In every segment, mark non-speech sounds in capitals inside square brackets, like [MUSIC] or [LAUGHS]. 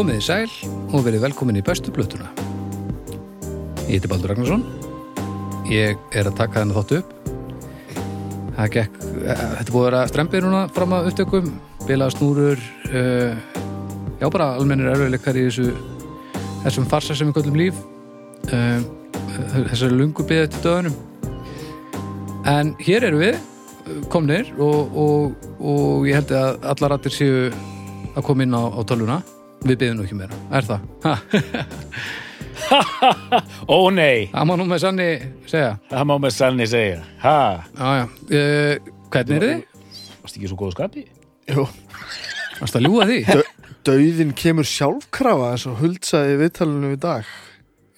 Komið í sæl og verið velkomin í bestu blötuna. Ég heiti Baldur Ragnarsson. Ég er að taka þennan þáttu upp. Það gekk, eh, þetta búið að vera strempið núna fram að upptökum, bilaða snúrur, uh, já bara almennir erfiðleikar í þessu, þessum farsa sem við köllum líf, uh, þessari lungu byggði til döðunum. En hér eru við komnir og, og, og ég held að allar rættir séu að koma inn á, á tölvuna. Við byggðum nú ekki meira, er það? Ó nei, það má nú með sanni segja. það má með sanni segja Ha, Já, já. Uh, hvernig er þið? varst ekki svo góðu skapi? Jú, Varst að ljúga því? [LAUGHS] dauðin kemur sjálfkrafa eins og huldsaði viðtalinu í dag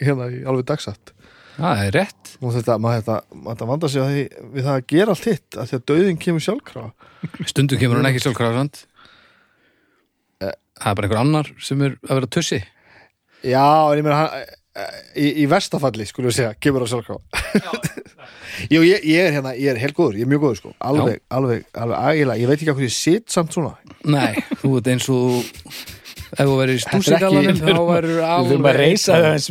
hérna í alveg dagsatt Það er rétt. og þetta, maður þetta, maður vanda sig að því, við það að gera allt hitt að því að dauðin kemur sjálfkrafa Stundum kemur hann ekki sjálfkrafsand. Það er bara einhver annar sem er að vera tussi. Já, en ég meina hann í, í verstafalli, skulum við segja, kemur á sjálfkrafa [LAUGHS] Jú, ég, ég er hérna, ég er helt góður, ég er mjög góður sko. Alveg, alveg, alveg ægilega, ég veit ekki hvað ég sitt samt svona. Nei, þú ert eins og ef þú verður í stúsigalanum þá verður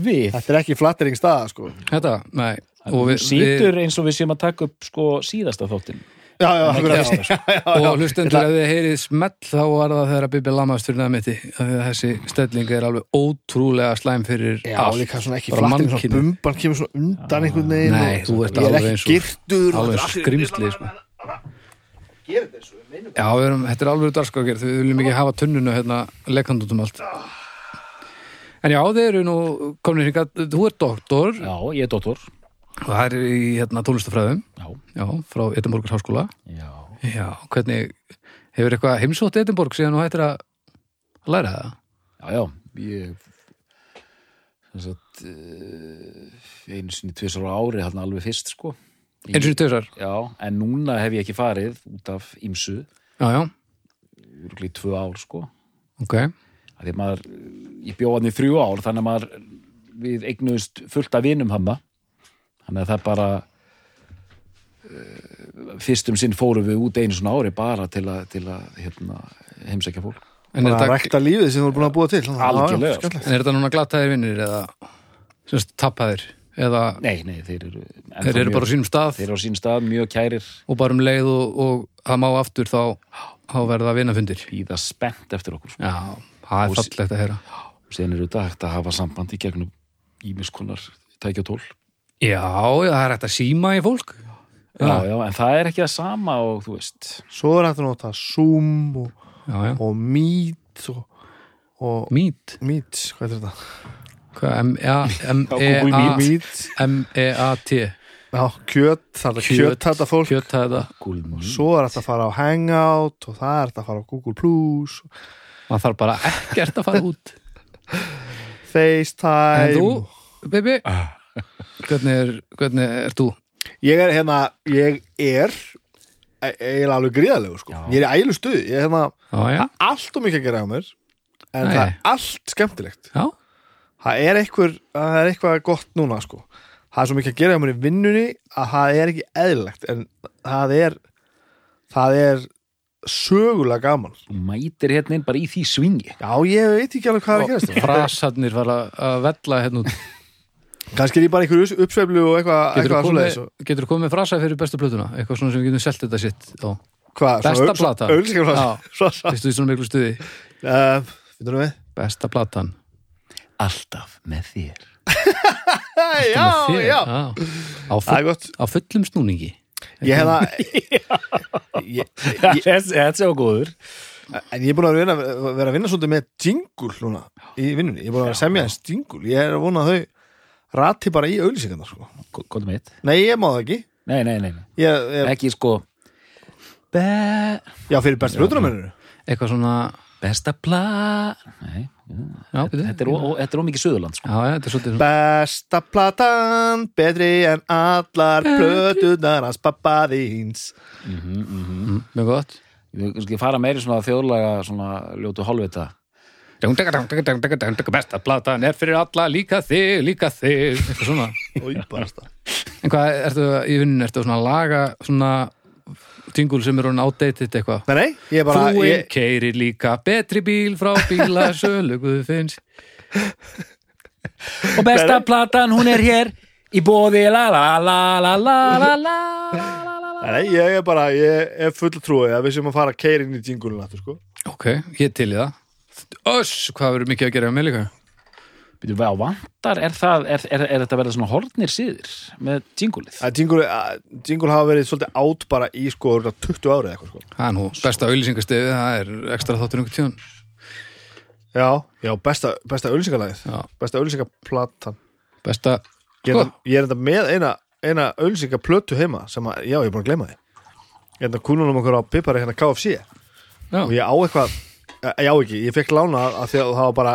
við Þetta er ekki flattering staða sko. Þetta, nei. Við, Sýtur eins og við séum að taka upp sko síðasta þáttin Já, já, við, [LAUGHS] og hlustendur ef þið heyrið smell þá var það þegar að Bibi lamast fyrir það mitti þessi stelling er alveg ótrúlega slæm fyrir Já, allt. líka svona ekki Bara mannkynið. bumban kemur svona undan einhvern veginn Nei, og- þú ert er alveg eins og- girtur. og alveg er skrimsli. Já, við erum, þetta er alveg darskagerð við viljum ekki hafa tunnunu hérna lekkand út um allt En já, þeir eru nú komin hingað, þú ert doktor. Já, ég er dóttor og það er í hérna já, frá Edinborgars háskóla. Já. Já, hvernig hefur eitthvað heimsótt Edinborg síðan þú hættir að læra það? Já, já, ég sagt uh, einu sinni tvisar á ári hann alveg fyrst sko. Í- Eins og tjóðsar? Já, en núna hef ég ekki farið út af ímsu, Já, já, örgulega í tvö ár sko. Ok. Maður, ég bjóð hann í þrjú ár þannig að maður, við eignuðust fullt af vinum hamma þannig að það bara uh, fyrst um sinn fórum við út einu svona ári bara til að, til að hérna, heimsækja fólk. En er, bara að þetta, rækta lífið sem þú er búin að búa til. Algjörlega. en er þetta núna glataðir vinnir eða semst tappaðir eða Nei, nei, þeir eru þeir eru mjög- bara á sínum stað. þeir eru á sín stað, mjög kærir. Og bara um leið og, og það má aftur þá, þá verða vinafundir býða spennt eftir okkur sko. Já, það er fallegt að heyra. Og síðan eru þetta hægt að hafa sambandi gegnum ímiskonar tækja tól Já, já, það er hægt að síma í fólk. Já, já, en það er ekki það sama og þú veist. Svo er hægt að nota Zoom og, Já, já, og Meet og, og mít Meet, hvað er þetta? M-E-A [LAUGHS] Meet, M-E-A-T já, kjöt það er kjöt þetta fólk. Kjöt þetta Svo er hægt að fara á Hangout og það er hægt að fara á Google Plus maður þarf bara ekkert að fara út. [LAUGHS] FaceTime. En þú, baby hvernig er, hvernig er þú? Ég er hérna, ég er e- eiginlega alveg gríðalegur sko. Já. Ég er í ælu stuði, ég er hérna Já, allt og mikið að gera á mér en Nei. það er allt skemmtilegt já, það er eitthvað, það er eitthvað gott núna sko. það er svo mikið að gera á mér í vinnunni að það er ekki eðlilegt en það er það er sögulega gaman mætir hérna inn bara í því svingi já, ég veit ekki alveg hvað er að gerast þarna. frasarnir fara að vella hérna út [LAUGHS] kannski er ég bara einhver uppsveiflu og eitthvað, þú svoleiðis komið, og- getur komið með frasa fyrir bestu plötuna? Eitthvað svona sem við getum selt þetta sitt á. hvað, Besta plata. Vistu því svona miklu stuði? uh? Besta platan alltaf með þér [LAUGHS] já, Með þér, já, Á, það full, á fullum snúningi ég [LAUGHS] ég, ég, þetta er svo góður En ég er búin að vera að vinna svolítið með jingle núna í vinnunni. Ég er búin að semja eins jingle. Ég er að vona að þau rati bara í auðlýsingarna, sko. Góð mitt Nei, ég má það ekki. Nei, nei, nei. Ég, ég, ekki sko Be já, fyrir bestu hlutunum minnur. Eitthvað svona besta pla Nei, Já, byrju. þetta er, ó- þetta er ómikið söðurland sko. Já, já, þetta er svolítið svona Besta platan, betri en allar plötunar hans pappa þíns. mm, Mjög gott Við fara meiri svona þjóðlaga svona ljótu hálfvita Besta platan er fyrir alla líka þig, líka þig Eitthvað svona. [LAUGHS] En hvað, ertu í vinnun, ertu svona að laga svona Tingul sem er hún outdated eitthvað? Nei, nei, ég bara Frúin ég, keirir líka betri bíl frá bílasölu Guð finnst Og besta platan, hún er hér í bóði la la la la la la la Nei, nei, ég er bara, ég er full trúið að við sem að fara að keira inn í djingulun sko. Ok, ég til í það Öss, hvað verður mikið að gera með líka? Býtum við á vantar, er, það, er, er, er þetta verið svona hornir síður með jingulið? Að djingul, hafa verið svolítið átt bara í, sko, örugglega 20 árið eitthvað, sko. Það er nú besta auðlýsingastiði, það er ekstra þáttur einhvern tíðan Já, já, besta, besta auðlýsingalagið. Já. Besta auðlýsingaplatan. Besta, er Sko. ég er enda með eina, eina auðlýsingaplötu heima sem að, já, ég er búin að gleyma því. Ég er enda kúnunum okkur á pipari hérna KFC já, og ég á eitthvað, já ekki, ég fekk lána að því að það var bara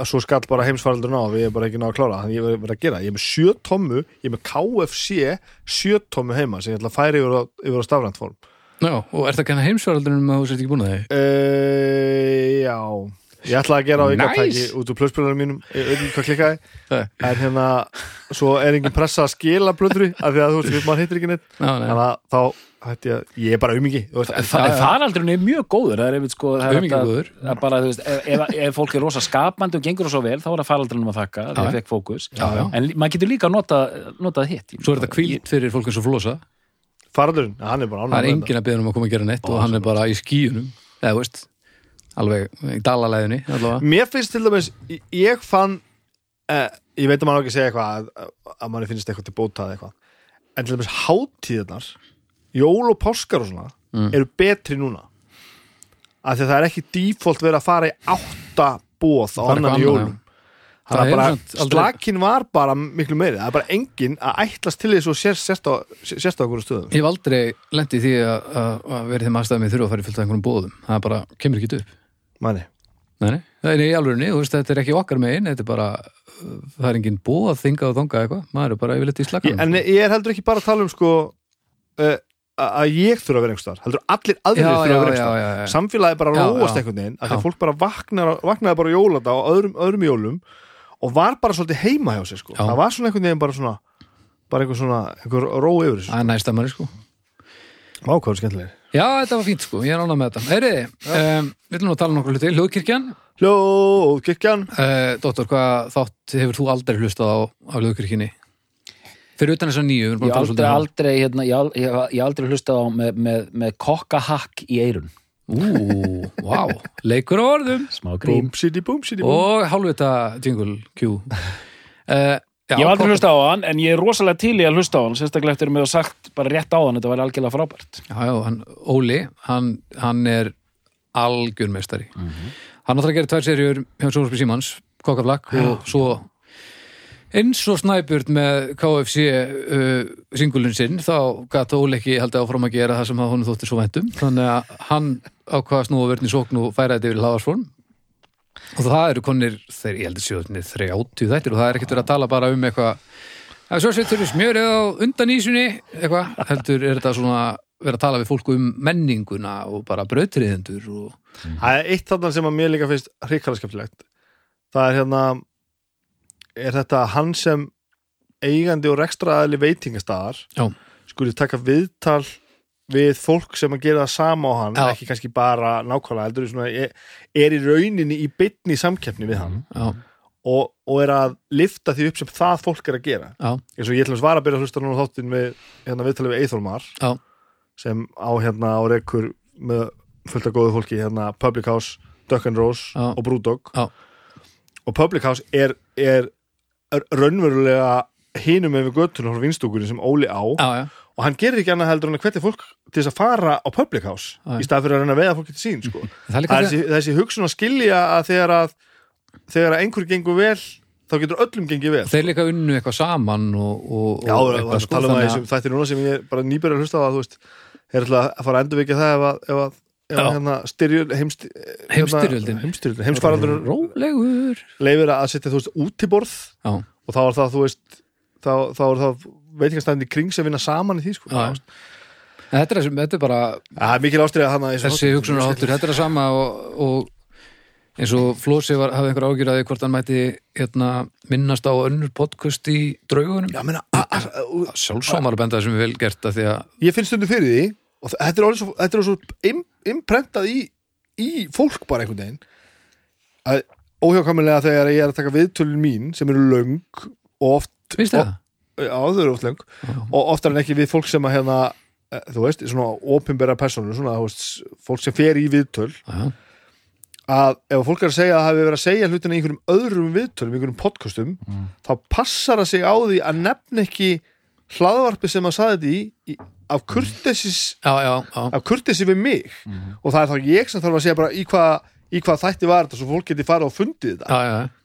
að svo skall bara heimsfaraldur ná við erum bara ekki ná að klára. Þannig ég verið að gera, ég er með sjö tommu ég er með KFC sjö tommu heima sem ég ætla að færa yfir á, yfir á stafrænt form. Já, og ert það að kenna heimsvaraldunum að þú sért ekki búin að þeir? uh, já ég ætla að gera á ykkar Nice. út úr plusspilunum mínum, ekki hvað klikkaði Nei. en hérna, svo er engin pressa að skila blöndri, af því að þú veist, maður hittir ekki neitt þannig að þá hætti ég, að- ég er bara umingi þú veist, Fa já. faraldurinn er mjög góður það er einmitt sko það er að- það er bara, þú veist, ef, ef, ef fólk er rosa skapandi og gengur svo vel, þá er það faraldurinn að þakka já. fekk fókus, Já, já. en maður getur líka notað notað hitt Svo er þetta kvílt fyrir fólk eins og flosa faraldurinn, hann er bara Það alveg í dalalæðinni. Mér finnst til dæmis, ég- fann eh, ég veit að maður ekki segja eitthvað að, að manni finnst eitthvað til bóta eða eitthvað. En til dæmis hátíðarnar jól og páskar og svona Mm. eru betri núna. Af því að það er ekki default verið að fara í átta bóð á annan í jólum. Það þannig er að bara samt aldrei- slakin var bara miklu meiri. Það er bara enginn að ætlast til þess og sérst á, okkur stöðum. Ég hef aldrei lendið því að, verið þeim aðstæðum ég þurfa að fara í fullt af einhverjum bóðum það bara, kemur ekki upp Mæni. Nei, nei, það er í þú veist, þetta er ekki okkar megin þetta er bara, uh, það er engin bóð að þinga og þonga eitthvað, maður er bara yfirleitt í Ég, slakanum en ég er heldur ekki bara að tala um sko uh, að ég þurfa að vera einhverstaðar heldur allir aðrir Já, þurfa að vera já, já. samfélagi bara róast einhvern veginn að því fólk bara vaknar, vaknaði bara á jólanda og öðrum, öðrum jólum og var bara svolítið heima hjá sér sko. Já. það var svona einhvern veginn bara svona bara einhver svona, einhver ró yfir þessu sko. Vákvæður skemmtilegir Já, þetta var fínt, sko, ég er ánað með þetta. Heyriði, um, við ætlum nú tala nokkuð hluti. Hljóðkirkjan, Hljóðkirkjan. Uh, Dóttor, hvað þátt hefur þú aldrei hlustað á, á Hljóðkirkjunni? Fyrir utan þess að nýju, við erum ég búin að tala aldrei, svolítið um aldrei, hérna, ég, ég, ég aldrei hlustað á með, með, með kokkahakk í eirun Ú, vá, leikur á orðum. Smá grín. Búm, sidi, búm, sidi, búm. Og hálfvita jingle Q. Uh, [LAUGHS] já, ég hef aldrei hlustað á hann, en ég er rosalega til í að hlusta á hann sérstaklega eftir að mér hafa sagt bara rétt á hann þetta var algjörlega frábært. Já, já, hann, Óli, hann, hann er algjörmeistari Hann áttur að gera tvær serjur hjá Sjónsby Símans, Kokkaflakk og svo eins og snæbjörn með KFC uh, singulun sinn, þá gæti Óli ekki haldið áfram að gera það sem að honum þótti svo væntum, þannig að hann ákvaða snúa vörn í sókn og færa þetta yfir í hlaðarsform og það eru konir, þeir, ég heldur sjóðinni þrjáttu þættir og það er ekkert verið að tala bara um eitthvað að svo setur við smjörið á undan ísunni eitthvað, heldur er þetta svona vera að tala við fólku um menninguna og bara brautriðendur og Það er eitt þarna sem að mér líka finnst hrikalega skemmtilegt það er hérna er þetta hann sem eigandi og rekstraðali veitingastæðar Já. skuli taka viðtal við fólk sem að gera það sama á hann Já. ekki kannski bara nákvæmlega heldur svona, er, er í rauninni í bytni samkeppni við hann. Og, og er að lifta því upp sem það fólk er að gera. Eins og ég ætlum að svara að byrja að hlusta núna á þáttin við hérna viðtalið við Eithólmar já, sem á hérna á rekur með fullt af góðu fólki hérna Public House, Duck and Rose Já. og Brewdog. Og Public House er, er, er raunverulega hinum með við göttunum frá vinstúkunni sem Óli á. Já. Og hann gerir ekki annað heldur en að hvernig fólk til þess að fara á Public House Já. í stað fyrir að reyna að veiða fólki til sín sko. Það er Það er þessi, þessi hugsun að skilja að þegar að þegar að einhver gengur vel þá getur öllum gengið vel að þeir líka unnu eitthvað saman og, og, Já, og það eitthvað, er að tala um það þannig þessum þættir núna sem ég er bara nýbyrjar að hlusta á að þú veist, þeir ætla að fara að endurvekja það ef að, ef að, að hérna styrjöld, heimst, hérna, heimstyrjöldin, heimsfaraldur Rólegur? leifir að setja, þú veist, útiborð Já, og þá er það, þú veist þá, þá er það veitingastæðin í kring sem vinna saman í því, sko. Þetta er, þetta er bara Það að þessi hugsunarháttur, þetta er að sama og, og eins og Flósi var, hafði einhver ágjur að því hvort hann mætti hérna, minnast á önnur podcast í draugunum. Já, menna, a- a- a- sjálfsómar benda sem er vel gert að því að ég finn stundu fyrir því og þetta er svo, þetta er svo im, imprentað í, í fólk bara einhvern veginn að óhjákvæmulega þegar ég er að taka viðtölun mín sem eru löng og oft Finnst þið það? Já, þau eru oft löng. Og oftar en ekki við fólk sem að hérna eh, þú veist, svona opinbera persónur svona, þú veist, fólk sem fer í viðtöl. Já, að ef fólk er að segja að það hafi verið að segja hlutina í einhverjum öðrum viðtölum, einhverjum podcastum þá passar það sig á því að nefna ekki hlaðvarpi sem að saði þetta í, af kurtesis já, já, já. af kurtesi við mig. Og það er þá ég sem þarf að segja bara í hvað, í hvað þætti var þetta svo fólk geti farið og fundið þetta.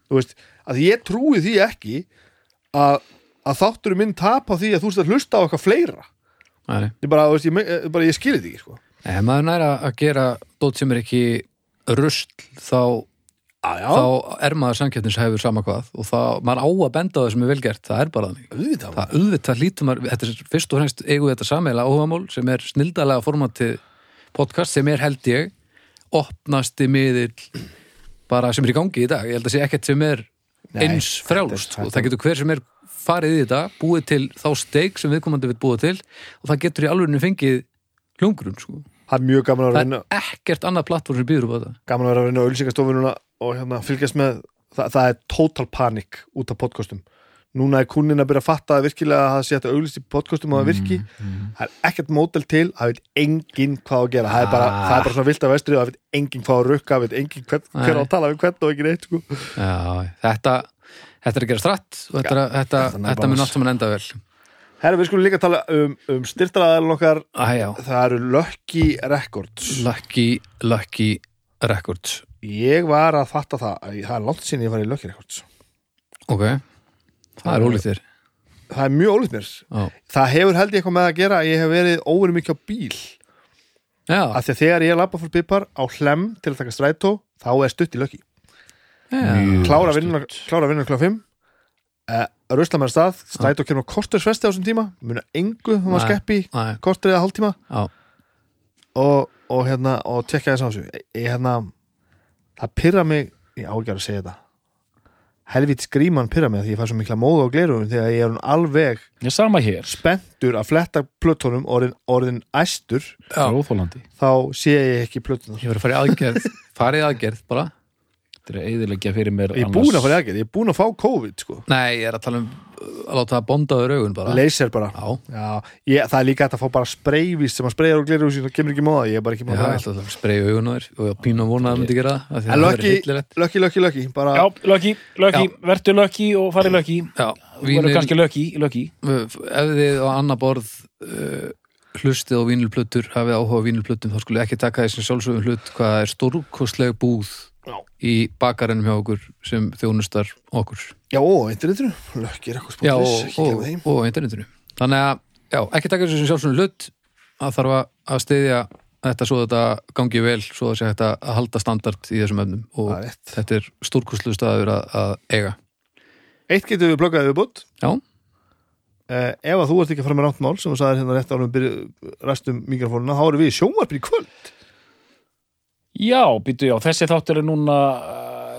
Þú veist, að ég trúi því ekki að, að þátturum minn tap á því að þú veist að hlusta á eitthvað fleira. Nei. ég bara, veist, ég, ég, bara, ég skilir því ekki sko. Ef maður næra að gera dót sem er ekki rusl þá, þá er maður samkeppnishæfur sama hvað og þá, maður á að benda á það sem er velgert það er bara þannig. Það auðvitað hlýtur maður, þetta er fyrst og fremst eigum við þetta sammeila óhafamál sem er snildalega formatið podcast sem er held ég opnasti miðill bara sem er í gangi í dag, ég held að sé ekkert sem er Nei, eins þetta er- og það getur hver sem er farið í þetta búið til þá steik sem viðkomandi við búið til og það getur í alveginu fengið hljóngrun sko. það er mjög gaman að það vinna er ekkert annað plattform sem býður upp á þetta. Gaman að vera að vinna á ölsingastofununa og hérna fylgjast með. Það, það er total panik út af podcastum. Núna er kunnin að byrja að fatta að virkilega að það sé að auglist í podcastum og það virki. Það er ekkert mótel til, það veit enginn hvað að gera, það er bara, það er bara svona vilt af vestri og það veit enginn hvað að rukka, það veit enginn hvern, hver á að tala við hvern og ekki neitt sko. Já, þetta, þetta er að gera stratt og þetta, þetta, þetta þetta, mun allt saman enda vel. Herra, við skulum líka tala um, um styrtaraðalinn okkar. Æjá, það eru Lucky Records. Lucky, Lucky Records. Ég var að fatta það, það er langt sinni ég var í Lucky Records. Ok, það er ólíkt þér. Það er mjög ólíkt mér. Já, það hefur held ég eitthvað með að gera ég hef verið óverið mikið á bíl. Já, þegar ég lappa fyrir pipar á hlem til að taka strætó, þá er stutt í Lucky. Klára vinnuna klára 5 uh, rusla með stað, strætó kemur á kortursvesti á þessum tíma, muna engu hún var Nei. skeppi, Nei, kortur eða hálftíma. Og, og hérna, og tekja þess á þessu. Ég hérna, það pyrra mig ég á ekki að segja þetta. Helvít skríman pyrra mig því ég fæ svo mikla móða á glerunum þegar ég er hún alveg Ég sama hér, spenntur að fletta plötunum orðin, orðin æstur þá sé ég ekki plötunar Ég verið að fara í aðgerð Farið aðgerð bara Þetta er að eðilegja fyrir mér ég er búin að fara í aðgerð, ég er búin að fá COVID sko. Nei, ég er að tala um að láta það bondaður augun bara. Laser bara. Já, Já, ég, það er líka að fá bara spreyvist sem að spreyja á glerunum sín og kemur ekki móða ég er bara ekki móða ég ætla að spreyja augun á þér og ég pínu að vona að það myndi gera það af því En að það Lucky, verður hryllilegt. Lucky, Lucky, Lucky bara, Já, Lucky, Lucky, vertu Lucky og fari Lucky. Já, verður vínil, kannski Lucky, Lucky. Ef þið á annar borð uh, hlustið á vínilplötur hafið áhuga á vínilplötum þá skulle ekki taka þessi sjálfsögum hlut hvað er stórkostleg búð Já. í bakarennum hjá okkur sem þjónustar okkur. Já, ó, internetinu. Lucky Records já, og, og, og internetinu. Þannig að, já, ekki taka þessi sjálfsögum hlut. Að þarf að- stiðja þetta svo þetta gangi vel svo að að halda standard í þessum öfnum og rétt. þetta er stórkostlu staður að, að eiga. Eitt getur við bloggaðið við bútt já, uh, Ef að þú ert ekki að fara með rátt mál sem þú sagðir hérna rétt árum restum mikrofónuna, þá erum við í sjónvarpin í kvöld Já, býtu, já, þessi þáttur er núna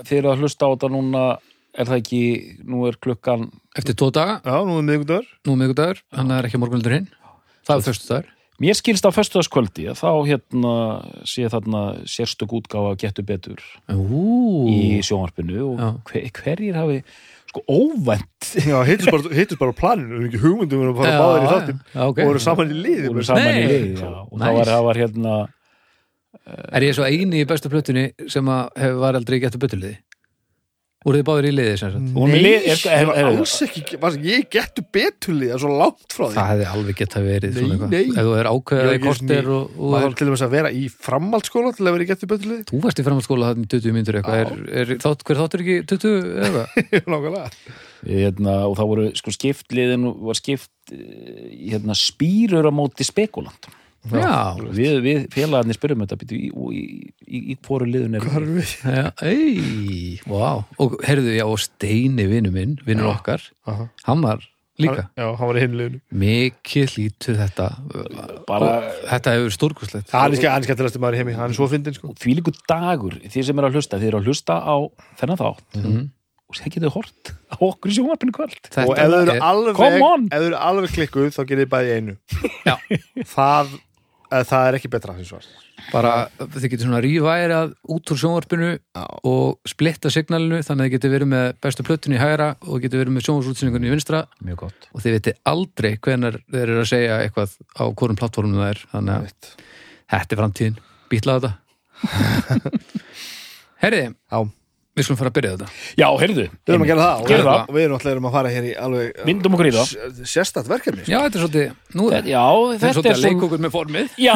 þeir eru að hlusta á þetta núna er það ekki, nú er klukkan eftir tvo daga, Já, nú er miðgudagur nú er að það er ekki morgunldur hinn það er föstu dagur Mér skilst á föstudagskvöldi að þá hérna sé þarna sérstök útgáfa getur betur Ú, í sjónvarpinu og hver, hverjir hafi sko óvænt Já, hittust bara, hittust bara á planinu, við erum ekki hugmyndum við erum bara Já, báðir í ok. og voru saman í liði voru saman í Nei. og var, það var hérna Er ég svo eini í bestu plötunni sem að hefur var aldrei getur byttuliði? Voruð þið báður í liði sem sagt? Er Nei, lið- er- það var er- er- alls ekki var, Ég getur betulið, það er svo langt frá því Það hefði alveg verið svona eitthvað. nei. Ef þú er Ég ákveðað í ekki korter svona í- og, og maður er, þarf til dæmis að vera í framhaldsskóla til að vera í getur betulið þú varst í framhaldsskóla það með 20 myndur eitthvað er, er, þátt, hver þáttur ekki 20 eða? [LAUGHS] Nákvæmlega hérna, og það voru sko skiptliðin var skipt eh, hérna, spýrur á móti spekulant Já, við, við félagarnir spyrum þetta býtu, í, í, í, í hvoru liðun er við? já, ei, wow og heyrðu, já, og Steini vinnu minn vinnur okkar, Aha. hann var líka. Já, hann var í hinliðinu mikið lítur þetta. Bara þetta hefur stórkustlegt Hann er skemmtilegasti maður í heimi, hann er svo fyndin sko. Því líku dagur því sem er að hlusta, þið eru að hlusta á þennan þátt. Mhm. og það getur hort á okkur í sjónvarpinu í kvöld. Þetta Og ef þau eru er- alveg eru alveg klikkuð, þá gerir þið bæði í einu. Já. [LAUGHS] Það það er ekki betra bara þið getur svona rýværað út úr sjónvarpinu Já. og splitta signalinu þannig að þið getur verið með bestu plötun í hægra og getur verið með sjónvarsútsinningunni í vinstra. Mjög gott. Og þið veitir aldrei hvenar þeir eru að segja eitthvað á hvorum plattformum það er. Þannig að þetta er framtíðin. Býtla þetta. [LAUGHS] Herriði, Já, við skulum fara að byrja þetta. Já, heyrðu, við erum að gera það. Og við, það. og við erum alltaf að fara hér í alveg vindum okkur í það. sérstætt verkefni sko. Já, þetta er svolítið, nú er já, þetta er þetta svolítið er að leika okkur með formið. Já,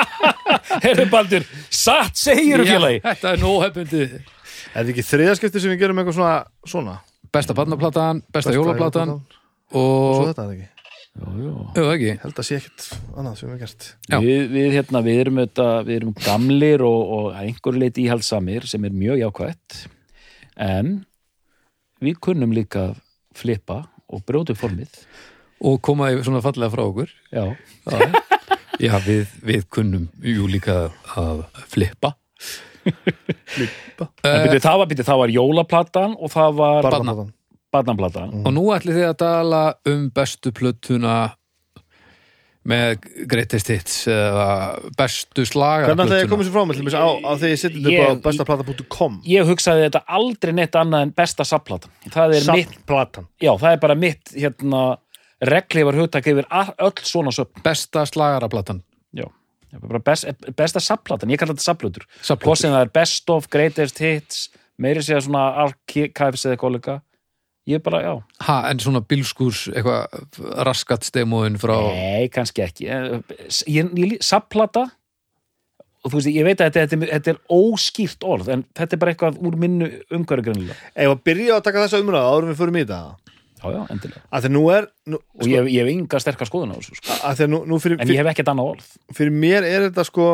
[LAUGHS] heyrðu Baldur satt segir félagi? Þetta er nóhefbundi Er þetta ekki þriðaskipti sem við gerum eitthvað svona, svona? Besta barnaplatan, besta, jólaplatan Svo og, þetta er ekki ekki. Held að sé ekkert annað sem við gert. Við, við, hérna, við, erum þetta, við erum gamlir og, og að einhverju leiti íhaldsamir sem er mjög jákvætt. En við kunnum líka að flippa og brjóta upp formið. Og koma í svona fallega frá okkur. Já, Já, við, við kunnum jú líka að flippa. En byrju, það, var, var jólaplatan og það var Barnaplatan barnaplatan og nú ætlið þið að tala um bestu plötuna með greatest hits eða bestu slaga Hvernig ætlaði að koma sér frá? Á þegar ég setjum Ég- upp á bestaplata.com ég hugsaði þetta aldrei neitt annað en besta sapplatan það er mitt, Sapplatan já, það er bara mitt hérna, reglifar hugtak yfir all- öll svona söpn besta slagaraplatan já, best, besta sapplatan, ég kalla þetta sapplötur hvort sem það er best of, greatest hits meiri segja svona archives eða kollega ég bara, já, ha, en svona bílskúrs eitthvað raskat stemóin frá nei, kannski ekki. Eh, ég, ég, sapplata og þú veist, ég veit að þetta, þetta, er- þetta er óskýrt orð, en þetta er bara eitthvað úr minnu umhverju grunnilega Ef að byrja að taka þessa umræða áður en við fyrir í þetta? Já, já, endilega, að þegar nú er nú, og ég, ég hef enga sterkar skoðun á þessu, sko. að þegar nú, nú fyrir, en ég hef ekkert annað orð. fyrir mér er þetta sko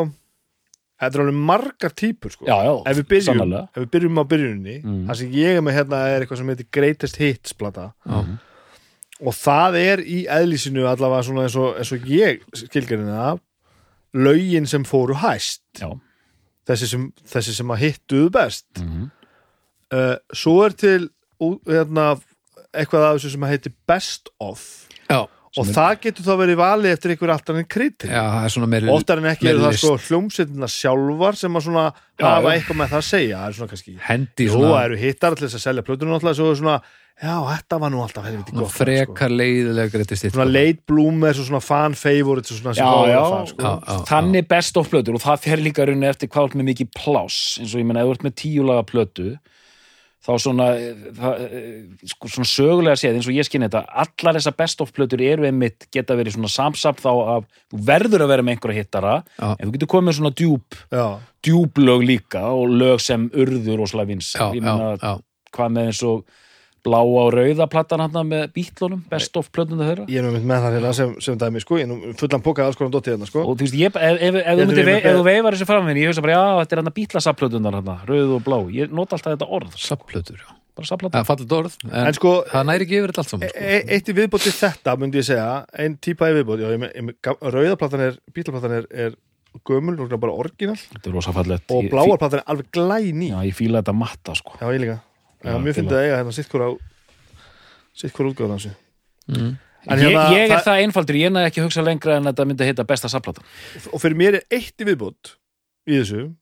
þetta er alveg margar típur sko. Já, já, ef við byrjum, ef við byrjum á byrjunni Mm. það sem ég er með hérna er eitthvað sem heitir Greatest Hits plata. Já. og það er í eðlísinu allavega svona eins og, eins og ég skilgerinn það lögin sem fóru hæst. Já, þessi sem, þessi sem að hittuðu best. Mhm. uh, svo er til hérna, eitthvað af þessu sem að heitir best of. já, og það getur þá verið valið eftir einhver alltaf en kritik já, það er svona meiri oftar en ekki eru meiri það sko hljómsveitina sjálfar sem að svona Já, hafa eitthvað með það að segja það er svona kannski hendi svona, það eru hittar til þess að selja plötunum alltaf svo er svona, já, þetta var nú alltaf helviti gott sko. frekar leiðilega greatest hits svona late bloomers og svona fan favorites svona sem Já, já. það, sko. Já, já. þannig best of plötur og það fer líka runni eftir hvað þú með mikið pláss eins og ég meina, ef þú ert með tíulaga plötu þá svona það, eh, sko, svona sögulega séð eins og ég skynni þetta, allar þessar best of plötur eru einmitt geta verið svona samsamt þá að þú verður að vera með einhverja hittara Já. en þú getur komið svona djúp já, djúblög líka og lög sem urður og já, hvað með eins og bláa og rauða platan hann með bítlunum, best of plötuna þeirra. Ég er nú mynd með það hérna sem, sem dæmi sko, ég er nú fullan pokað alls konar dotti hérna sko. og þú veist, ég, ef, ef, ef, þú myndir vei, ef þú veifar þessi fram ég hugsa bara, já, þetta er hann að bítla sapplötunar hann, rauð og blá, ég nota alltaf þetta orð sapplötur, já. Bara sapplötunar það er fallið orð, en, en sko, það næri ekki yfir þetta allt saman sko. e eitt í viðbóti þetta myndi ég segja, ein típa í viðbóti er, er, er gömul, bara orginal þetta er rosa fallegt og bláarplatan er alveg glæný. Já, ég fíla þetta matta, sko. Já, ég líka. Já, mér finnst það eiga hérna sitt hvora sitt hvora útgáðan þessu. mm. En ég, hérna, ég er það- það einfaldur, ég næði ekki að hugsa lengra en þetta myndi heita besta sapplatan Og fyrir mér er eitt í viðbót í þessu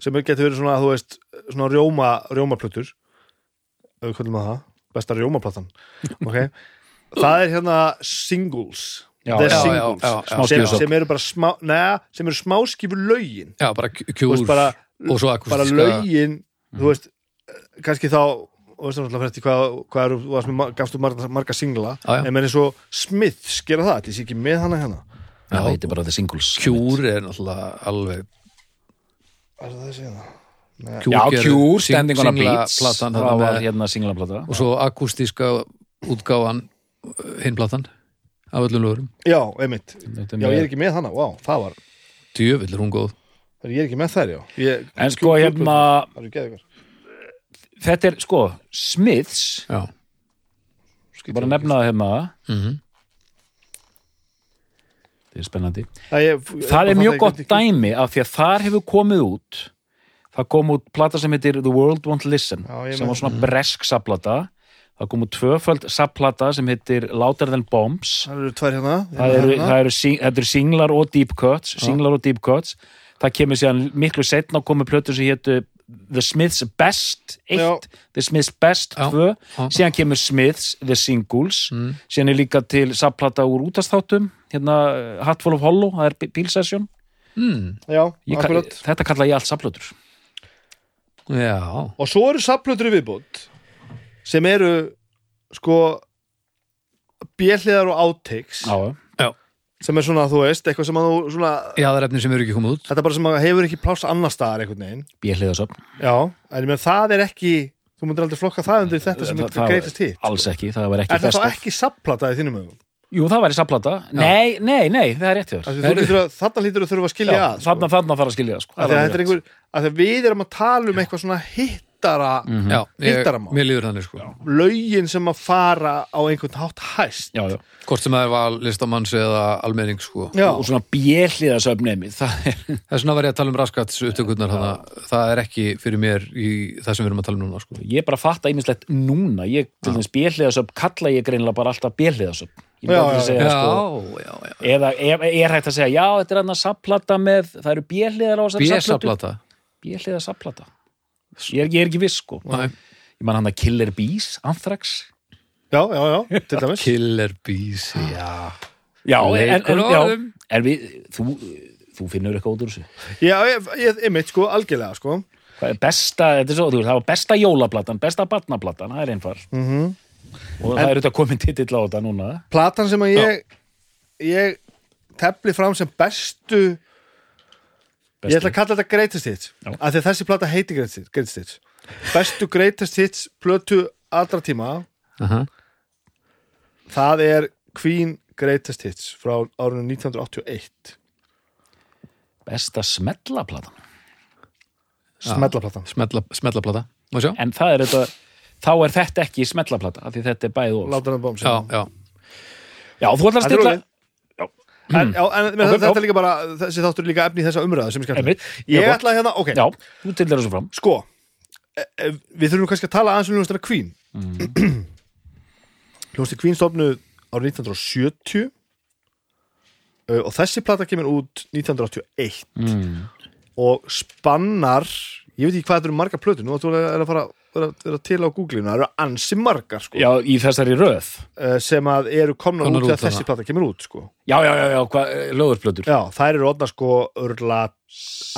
sem getur verið svona, þú veist, svona rjóma, rjómaplötur. Ef við kvöldum að það, besta rjómaplatan. [LAUGHS] Ok, það er hérna singles, Já, já, já, sem, sem eru bara smá, neða, sem eru smáskifu lögin já, bara kjúr veist, bara, bara akustíska lögin þú veist, kannski þá og veist náttúrulega fyrir hvað, hvað eru, þú varst með mar- gafstu marga, marga singla já. en menn eins og Smiths gera það, þetta sé ekki með hana hérna. Þetta er bara the singles. Kjúr er náttúrulega alveg er það að segja það? Cure já, Cure, Standing on a Beach. platan það var hérna singlaplata og svo akústíska útgáfan hinn platan af öllum lögurum Já, einmitt, er já ég er ekki með hana Vá, það var, djövill er hún góð. Ég er ekki með þær, já. Ég, en sko hérna Það eru geðið þetta er sko Smiths, já. Bara að nefna það hérna. Mm þetta er spennandi. Það, ég, það er mjög gott dæmi af því að þar hefur komið út það kom út plata sem heitir The World Won't Listen Já, sem var svona bresk saplata það komu tvöföld sapplata sem heitir Louder Than Bombs. Það eru tvær hérna það eru, hérna. það eru, sing, þetta eru singlar og deep cuts singlar og deep cuts. Það kemur síðan miklu setna komu plötur sem hétu The Smiths Best 1, Já. The Smiths Best Já. 2, Já. síðan kemur Smiths The Singles, síðan er líka til sapplata úr útastáttum hérna Hatful of Hollow, það er bí- bílsessjón mm, ka- þetta kalla ég allt sapplötur já, Og svo eru sapplötur viðbútt sem eru sko bjelliðar og outtakes. Já, sem er svona, þú veist, eitthvað sem að þú svona, já, það er efni sem eru ekki komið út. Þetta er bara sem að hefur ekki pláss annar staðar einhvern veginn. Bjelliðasöfn Já, en ég meðan það er ekki þú myndir aldrei flokka það undir þetta sem Það- það- greitast hitt alls ekki, það var ekki Er það þá ekki sapplata í þínum ögum? jú, það var í sapplata, nei, nei, nei, það er rétt hjá Þarna hlýtur að þurfa að skilja Já, að sko. þarna, þarna þarf að skilja sko. Að að að við erum að tala um eitthvað svona hittara já, ég, Hildaramál. mér líður þannig sko. Lögin sem að fara á einhvern hátt hæst. Já, já. hvort sem það er val listamanns eða almenning sko. Já. og svona bjelliðasöfnemi það er þess vegna var ég að tala um raskats upptökurnar þannig það er ekki fyrir mér í það sem við erum að tala um núna sko. Ég bara fatta einmislegt núna. Ég, til þess bjelliðasöfn kalla ég greinlega bara alltaf bjelliðasöfn ég sko. Eða er, er hægt að segja, já, þetta er hann að sapplata með, það eru bjelliðar á þessari sapplatu Bjesaplata bjelliða sapplata ég er, ég er ekki viss sko. Nei. ég man hann að Killer Bees, Anthrax. Já, já, já, til dæmis. Killer Bees, já. Já, en, en, já, en við þú, þú finnur eitthvað út úr þessu? Já, ég, ég, ég mitt sko, algjörlega sko. Er besta, þetta er svo, þú veist, það var besta jólaplatan, besta barnaplatan, það er einfar mm og það er auðvitað komin titill á þetta núna. Platan sem að ég ég tefli fram sem bestu ég ætla að kalla þetta greatest hits Já. af því að þessi plata heiti greatest hits, greatest hits. Bestu greatest hits plötu allra tíma. Aha. það er Queen greatest hits frá árunum 1981 besta smellaplatan. Smellaplatan. Smetla, Smetlaplata, en það er þetta, þá er þetta ekki smellaplata, af því þetta er bæði og. Já, já, já, þú ætlar að stilla. En, [CLEARS THROAT] já, en menn, Ok, þetta er líka bara þessi þáttur líka efni í þessa umræðu sem skemmt Einmitt, ég ætla hérna, ok, já, sko e, e, við þurfum kannski að tala aðeins um hljóðastæra Queen. Mm. [CLEARS THROAT] hljóðastæra Queen stofnuð árið 1970 uh, og þessi plata kemur út 1981 mm. og spannar ég veit ekki hvað þetta eru margar plötur nú að vera að fara vera, vera til á Google-inu, það eru ansi margar sko, já, í þessari röð. Uh, sem að eru komnar Komnar út út, þegar þessi þarna. plata kemur út sko. já, já, já, já, hvað, lögurplötur já, þær eru orðna sko örla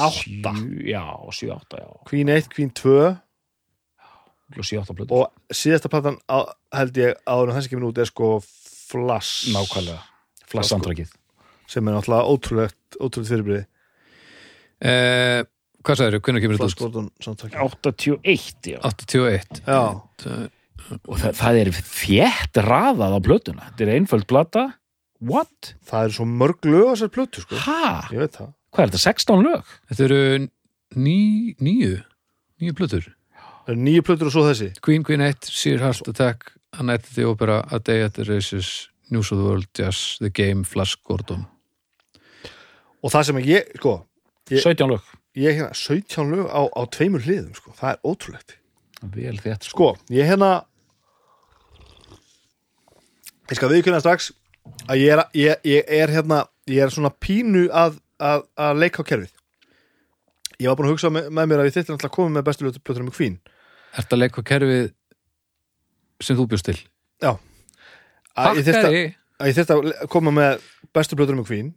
átta. já, 7-8, já, Queen 1, Queen 2 7-8 plötur. Og síðasta platan á, held ég áður en þessi kemur út er sko Flash. Nákvæmlega, flassandrakið sem er náttúrulega ótrúlegt ótrúlegt fyrirbriði eh, Hvað sagður, hvernig kemur þetta út? Gordon samtaki 81, já. 81 Já, og það, það er þétt raðað á plötuna. Þetta er einföld plata. What? það eru svo mörg lög á þessar plötu sko. hvað er þetta, 16 lög? Þetta eru ný, plötur. Það eru nýju plötur og svo þessi. Queen Queen 1, Sear Heart Attack A Night at the Opera, A Day at the Races News of the World, Jazz, The Game, Flash Gordon. Og það sem ég, sko Ég- 17 lög ég hérna 17 lög á, á tveimur hliðum sko. það er ótrúlegt. Vel þétt sko. Sko, ég hérna ég skal viðkynna strax að ég er, ég, ég er hérna ég er svona pínu að, að, að leika á kerfið. Ég var búin að hugsa með, með mér að ég þyrfti náttúrulega að koma með bestu plötunum með Queen. Ertu að leika kerfið sem þú bjóst til? já. Að ég þyrfti að, Pakkaði að ég þyrfti að koma með bestu plötunum með Queen.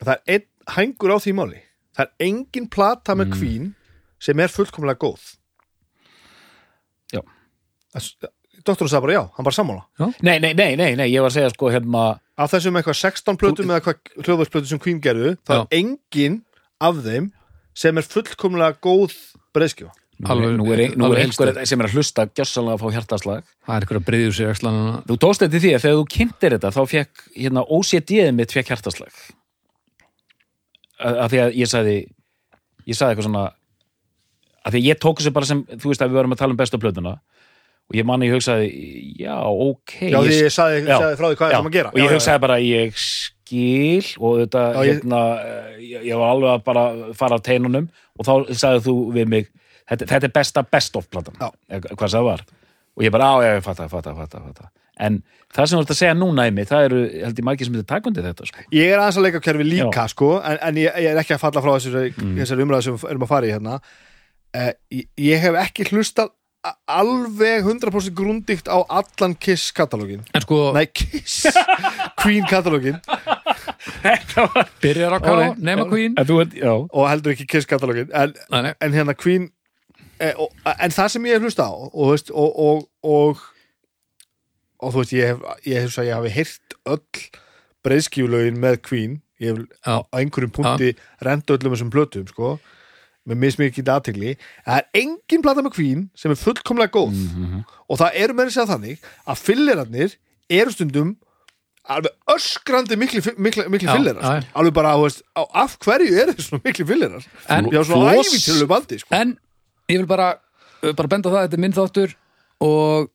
Það er einn hængur á því máli það er engin plata með Queen sem er fullkomlega góð. Já. Doktorinn sagði bara já, hann bara sammála. Nei, nei, nei, nei, nei, ég var að segja sko hérna af þessum eitthvað 16 plötum eða hvað hljóðvarsplötum sem Queen gerðu það Já. er engin af þeim sem er fullkomlega góð breyðskjóða Alveg- nú er, nú er einhver sem er að hlusta gjössalega að fá hjartaslag. Það er eitthvað að sér axlanana þú tókst þetta því að þegar þú kynntir þetta þá fekk hérna OCD-ið mitt fekk hjartaslag að, að því að ég sagði ég sagði eitthvað svona að því að ég tók þessu bara sem, þú veist að við varum að tala um bestu plötuna og ég manni ég hugsaði, já, ok já því ég sagði, Já. sagði frá því hvað er Já, sem að gera og ég Já, já, hugsaði bara ég skil og þetta Já, hérna, ég, ég var alveg að bara fara á teinunum og þá sagði þú við mig þetta, þetta er besta best of platan Já. hvað það var og ég bara, á, ég fatta, fatta, fatta, fatta en það sem þú ert að segja núna í mig það eru, held ég margir sem þetta takundi þetta sko. Ég er aðeins að leika kerfi líka sko, en, en ég, ég er ekki að falla frá þessari, mm. þessari umræðu sem við erum að fara í hérna. Uh, ég, ég hef ekki hlustað a- alveg 100% grundíkt á allan Kiss katalógin En sko, Nei, Kiss [LAUGHS] Queen katalógin byrjar að ká, nema Queen. En, þú, ert- já, og heldur ekki Kiss katalógin en, en hérna Queen eh, og, en það sem ég hef hlustað á og, og, og, og þú veist, ég hef, ég hef, ég hafi heyrt öll breiðskíflögin með Queen. Ég hef á einhverjum punkti renda öllum þessum plötum sko, með mismikið aðtegli það er engin plata með Queen sem er fullkomlega góð. Og það eru meira að segja þannig að fyllerarnir eru stundum alveg öskrandi mikli, mikli, mikli já. sko. alveg bara, veist, á, af hverju eru þessu svona mikli fyllerar En- Floss- baldi sko. En ég vil bara, bara benda það, þetta er minn þáttur og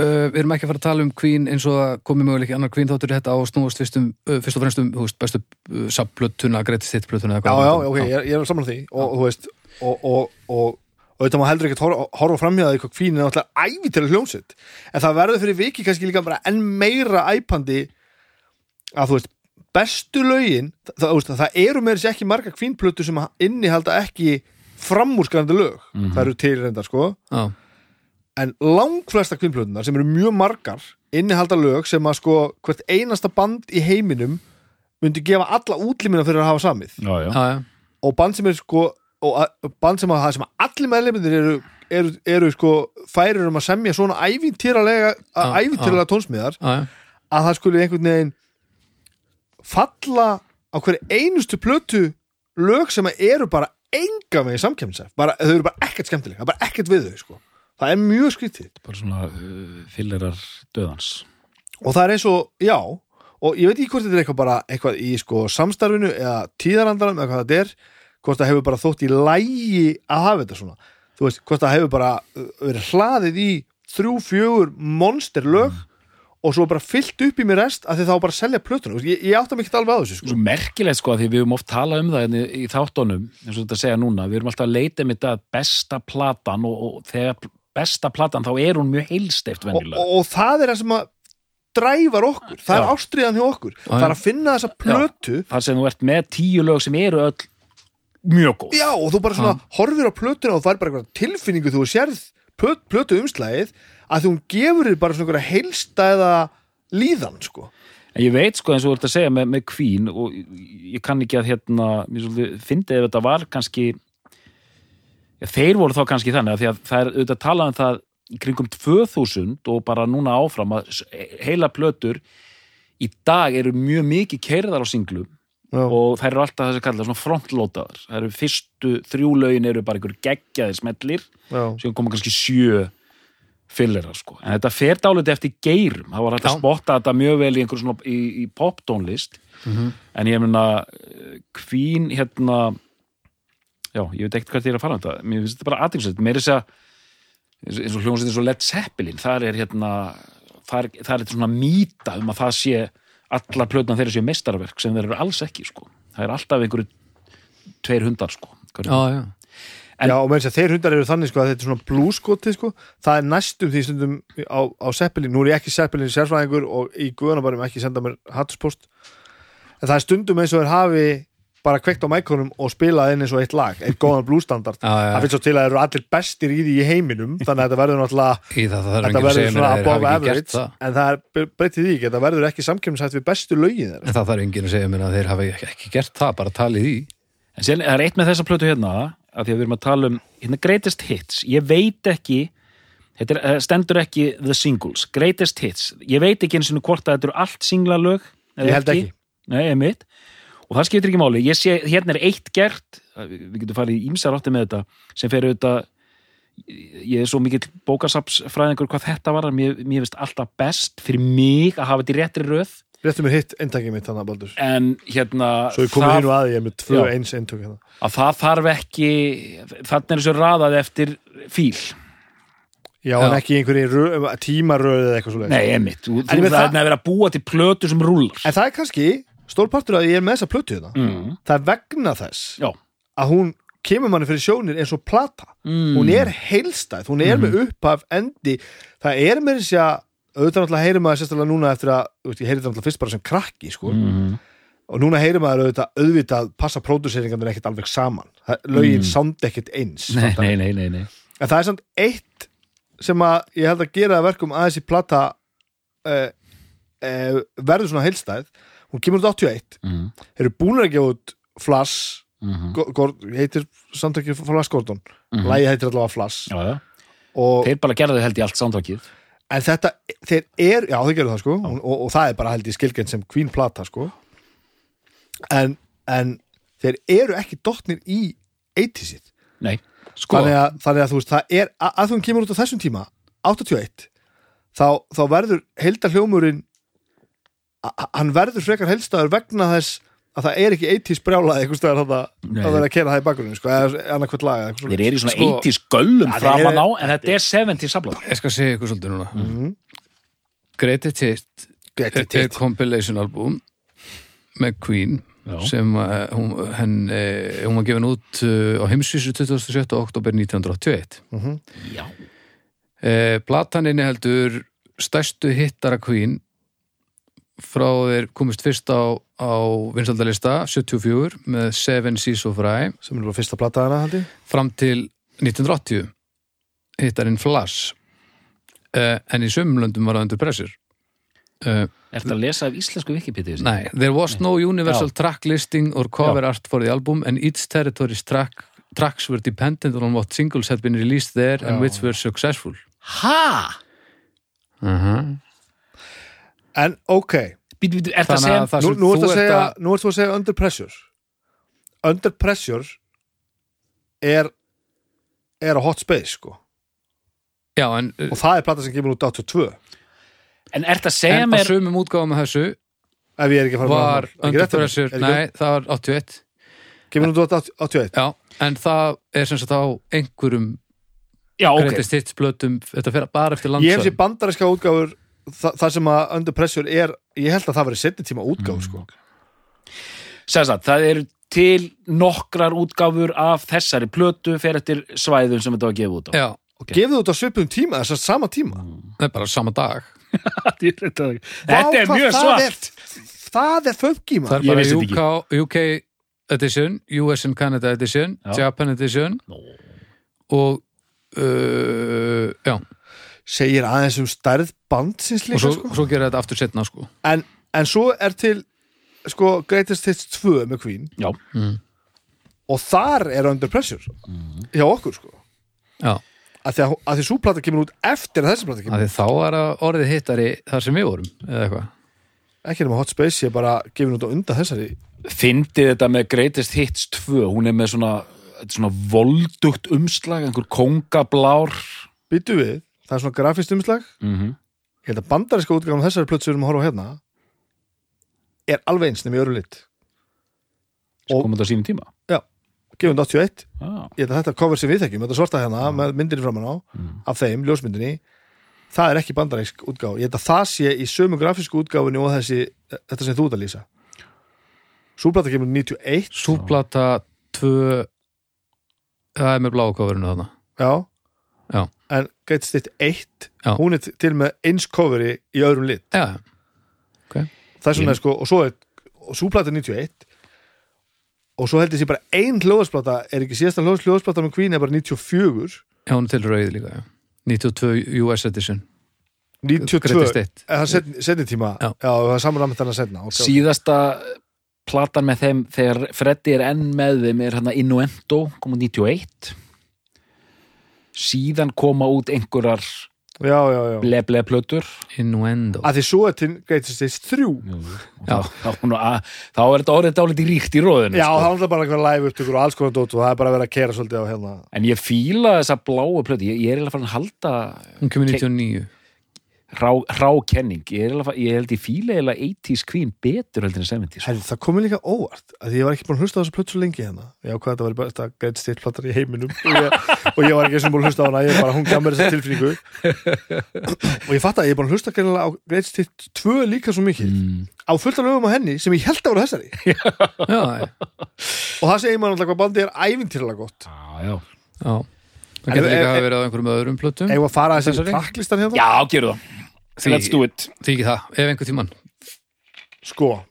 uh, við erum ekki að fara að tala um Queen eins og það komið möguleik annar Queen þáttur þetta á að snúast fyrst, um, uh, fyrst og fremst um þú veist, bestu uh, subplötuna, greatest hit plötuna já, já, ok, ég, er- ég er saman því og, og þú veist og, og, og, og þetta má heldur ekki horfa, horfa framhjáði hvað Queen er náttúrulega ævitölu hljómsett en það verður fyrir viki kannski líka bara enn meira æpandi að þú veist bestu lögin, það, það, veist, það eru meira sér ekki marga kvínplötu sem innihalda ekki framúrskrandi lög. Það eru til reyndar sko Já, en langflesta kvínplötunar sem eru mjög margar innihalda lög sem að sko hvert einasta band í heiminum myndi gefa alla útlýmina fyrir að hafa samið já, já. já, já, og band sem er sko og að- band sem að það sem að allir meðleimindir eru, eru, eru sko færir um að semja svona ævintýralega ævintýralega tónsmiðar já, já. að það skulle einhvern veginn falla á hverju einustu plötu lög sem að eru bara enga með samkemnsef bara, þau eru bara ekkert skemmtilega, bara ekkert við þau sko. Það er mjög skrítið. Bara svona uh, fyllerar döðans. Og það er eins og, já og ég veit ekki hvort þetta er eitthvað bara eitthvað í sko samstarfinu eða tíðarandarum eða hvað þetta er, hvort það hefur bara þótt í lægi að hafa þetta svona. Þú veist, hvort það hefur bara uh, verið hlaðið í þrjú, fjögur monster lög og svo bara fyllt upp í mér rest að þið þá bara selja veist, ég, ég átta ekki alveg á þessu sko. svo merkilegt sko að því við höfum oft talað um það hérna í þáttunum, eins og þetta segja núna. Við erum alltaf að leita um þetta besta platan og, og þegar besta platan þá er hún mjög heilsteift og, venjulega. og, og það er það sem að dræfar okkur, það er Já. ástriðan hjá okkur. Já, það er að finna þessa plötu. Þar sem þú ert með tíu lög sem eru öll mjög góð. Já, og þú bara svona horfir á plötuna og það er bara eitthvað tilfinningu þú sérð plöt, plötu umslæðið að þú gefur þér bara svona einhverja heilstæða líðan, sko. En ég veit sko eins og þú ert að segja með, með Queen og ég kann ekki að hérna, mér svolítið fyndi ef þetta var kannski þeir voru þá kannski þannig að að það er auðvitað að tala um það kringum 2000 og bara núna áfram að s- heila plötur í dag eru mjög mikið keirðar á singlum Já. og þær eru alltaf þessi kallað svona frontlótaðar það eru fyrstu þrjú lögin eru bara einhver geggjaðir smellir sem koma kannski sjö fyllirar sko. En þetta fer dálítið eftir geirum. Það var hægt að spotta þetta mjög vel í einhver svona í, í poptónlist. En ég meina Queen hérna já, ég veit ekkert hvað er að fara um þetta. Mér finnst þetta bara aðeinslega. Mér er þess að eins og hljómsveit eins og Led Zeppelin þar er hérna það er, það er þetta svona mýta um að það sé allar plötna þeirra séu mestarverk sem þeir eru alls ekki sko. Það er alltaf einhverju tveir hundar sko. Hverju- já, já. En- Já, og með þess að þeir hundar eru þannig, sko, að þetta er svona blúskoti, sko. Það er næstum því stundum á, á Seppelin. Nú er ég ekki Seppelin sérfræðingur og í guðanabarum ekki senda mér hattuspost. En það er stundum eins og þeir hafi bara kveikt á mækonum og spilað inn eins og eitt lag, eitt góðan blústandard. Það finnst svo til að þeir eru allir bestir í því í heiminum, þannig að þetta verður náttúrulega [LAUGHS] Í það, það þetta verður svona above average það. en það er breytið því ekki, þetta verður ekki samkjöfnisætt við bestu lögin þeirra. En það þarf enginn að segja mér að þeir hafi ekki, ekki gert það, bara talið í. En sen er eitt með þessa plötu hérna að því að við erum að tala um hérna greatest hits. Ég veit ekki þetta er, eh, stendur ekki the singles. Greatest hits, ég veit ekki eins og hvort að þetta eru allt singlalög eða Ég held ekki. Nei, einmitt. Og það skiptir ekki máli. Ég sé, hérna er eitt gert við getum farið í ímsar átti með þetta sem fer auðvitað ég er svo mikill bókasapsfræðingur hvað þetta var, mér, mér finnst alltaf best fyrir mig að hafa þetta í réttri röð. Réttu mér hitt eintakið mitt þannig að Baldur. En hérna Svo ég komið hinn og aði, ég er með tvö eins eintök hérna. að það þarf ekki þannig er þessu raðað eftir fíl. Já, en ekki í einhverju rö- tímaröð eða eitthvað svo nei, emitt, þú, þú það- er að vera að búa til plötu sem rúlar En það er kannski stórpartur að ég er með þessa plötu þetta mm. Það er vegna þess já, að hún kemur manni fyrir sjónir eins og plata. Mm. hún er heilstæð, hún er með upphaf endi, það er með þess að auðvitað náttúrulega heyrir maður sérstaklega núna eftir að, ég heyri þetta náttúrulega fyrst bara sem krakki sko, Mhm. og núna heyrir maður auðvitað auðvitað passa próduseringarnir ekkert alveg saman. Það, lögin Mm. sound ekkert eins Nei, nei, nei, nei, en það er samt eitt sem að ég held að gera verkum að þessi plata uh, uh, verður svona heilstæð hún kemur út 81 Mhm. eru búinir að gefa út Mhm. Go- Gord, heitir samtökið Flash Gordon? Mhm. lægi heitir allavega Flash. Já, já. og, Þeir bara gerðu held í allt sándvakið en þetta, þeir er já þeir gerðu það sko. Og, og, og það er bara held í skilgjönd sem Queen plata sko. En, en þeir eru ekki dottnir í 80-sið Nei, sko. Þannig, að, þannig að þú veist það er að, þú kemur út á þessum tíma 81 þá, þá verður heildar hljómurinn hann verður frekar heilstæður vegna þess að það er ekki 80s brjálaði þarna Nei. að vera að kera það í bakgrunni sko, eða annarkvæmt lag eða eitthvað Þeir eru í svona Sko- 80s göllum framan á en þetta er 70s sabla Ég skal segja ykkur svolítið núna Mhm. Greatest Hit Great er, er compilation album með Queen Já. sem uh, hún, henn, uh, hún var gefin út uh, á heimsvísu 27. oktober 1981 Mhm. Já, uh, Platan inni heldur stærstu hittara Queen frá þeir komist fyrst á, á vinsaldalista 74 með Seven Seas of Rye sem er bara fyrsta plataðana held ég fram til 1980 hittarinn Flash uh, en í sömumlöndum var það undir pressur uh, ertu að lesa af íslensku Wikipedia? Nei, there was no universal Já. track listing or cover art for the album and each territory's track, tracks were dependent on what singles had been released there and Já. which were successful Ha? uh -huh. En ok, Býtu, býtu, ertu að Þannig segja að það nú, sem nú þú að ert segja að segja Under Pressure Under Pressure er er á Hot Space sko. Já, en, og það er plata sem kemur út 82 En ertu að segja en á mér sömum útgáfum af þessu ef ég er ekki að fara með var það. Under mér? Pressure, Er nei, það var 81 kemur út 81 Já, en það er sem sagt á einhverjum Já, ok, greatest hits blötum, þetta fer bara eftir ég hef sér bandaríska útgáfur þa það sem að Under Pressure er ég held að það veri setni tíma útgáfur sko. segja það eru til nokkrar útgáfur af þessari plötu fyrir eftir svæðum sem þetta var gefa út á. Já, og gefið út á svipum tíma, þess að sama tíma. Það er bara sama dag. [LAUGHS] Þetta er mjög svart. það er funky Það er bara UK, UK edition, US and Canada edition Já. Japan edition. Og uh, já, segir aðeins um stærð bandsins og líka svo, sko. svo gera þetta aftur setna sko. en, en svo er til sko Greatest Hits 2 með Queen. Já, mm. og þar er Under Pressure hjá okkur sko. Já, að því að, að því súplata kemur út eftir að þessi plata af kemur því þá er að orðið hittari þar sem við vorum, eða eitthvað. Ekki nema Hot Space, ég er bara gefin út á undan þessari. Fyndið þetta með Greatest Hits 2 hún er með svona, þetta svona voldugt umslag, einhver kongablár. Byttu við, það er svona grafist umslag. Mm -hmm. ég held að bandaríska útgáðan þessari plötu sem við erum að horfa á hérna er alveg eins nefnir öru lit. Og- komum þetta á sínum tíma? Gefin út 81, ah. ég held að þetta cover sem við þekkjum þetta svarta hérna með myndinni framan á af þeim, ljósmyndinni það er ekki bandarísk útgáð, ég held að það sé í sömu grafísku útgáfinni og þessi þetta sem þú ert að lýsa. Súplata kemur út 91 Súplata 2 það er með bláu kofurinu þarna. Já. Já. En Great State 1 Já. hún er til með eins coveri í öðrum lit Já, það er svona sko, og svo er og súplata er 91 og svo held ég sé bara ein hljóðasplata er ekki síðasta hljóðs, hljóðasplata með Queen er bara 94 já, hún er til rauð líka já. 92 US edition 92, Greatest Hit. eða setni, setni tíma Já. já, það er saman með þennan setna okay. síðasta platan með þeim þegar Freddy er enn með þeim er hérna Innuendo, kom út 91 síðan koma út einhverjar já, já, já. ble-ble plötur Innuendo. Að því svo er til Greatest Hits 3 Já. þá, þá, þá er þetta orðið dálítið ríkt í róðinu já, sko. það er bara eitthvað live upptökur og alls konar dót og það er bara að vera að kera svolítið á hérna. En ég fíla þessa bláu plötu. Ég, ég er eiginlega farin að halda Hún kemur 99 rá, rákenning ég, er ég held ég fíla eiginlega 80s Queen betur heldur en 70s Herri, það komið líka óvart að ég var ekki búin að hlusta á þessu plötu svo lengi hérna. Ég ákvað að þetta var besta Greatest Hits platar í heiminum. Og ég, og ég var ekki sem búin að hlusta á hana ég bara, hún gaf mér þessa tilfinningu. [LAUGHS] Og ég fatt að ég er búin að hlusta á Greatest Hits 2 líka svo mikið. Mm. á fullt af lögum á henni sem ég held að voru þessari. [LAUGHS] Já, og það segir maður alltaf hvað bandið er ævintýrlega gott. Já, já. Já, það getur líka ef- að vera á einhverjum öðrum plötum. Að fara að þessi Þessari? tracklistan hérna? Já, geru það. Því- Let's do it. Því ekki það, ef einhver tímann. Sko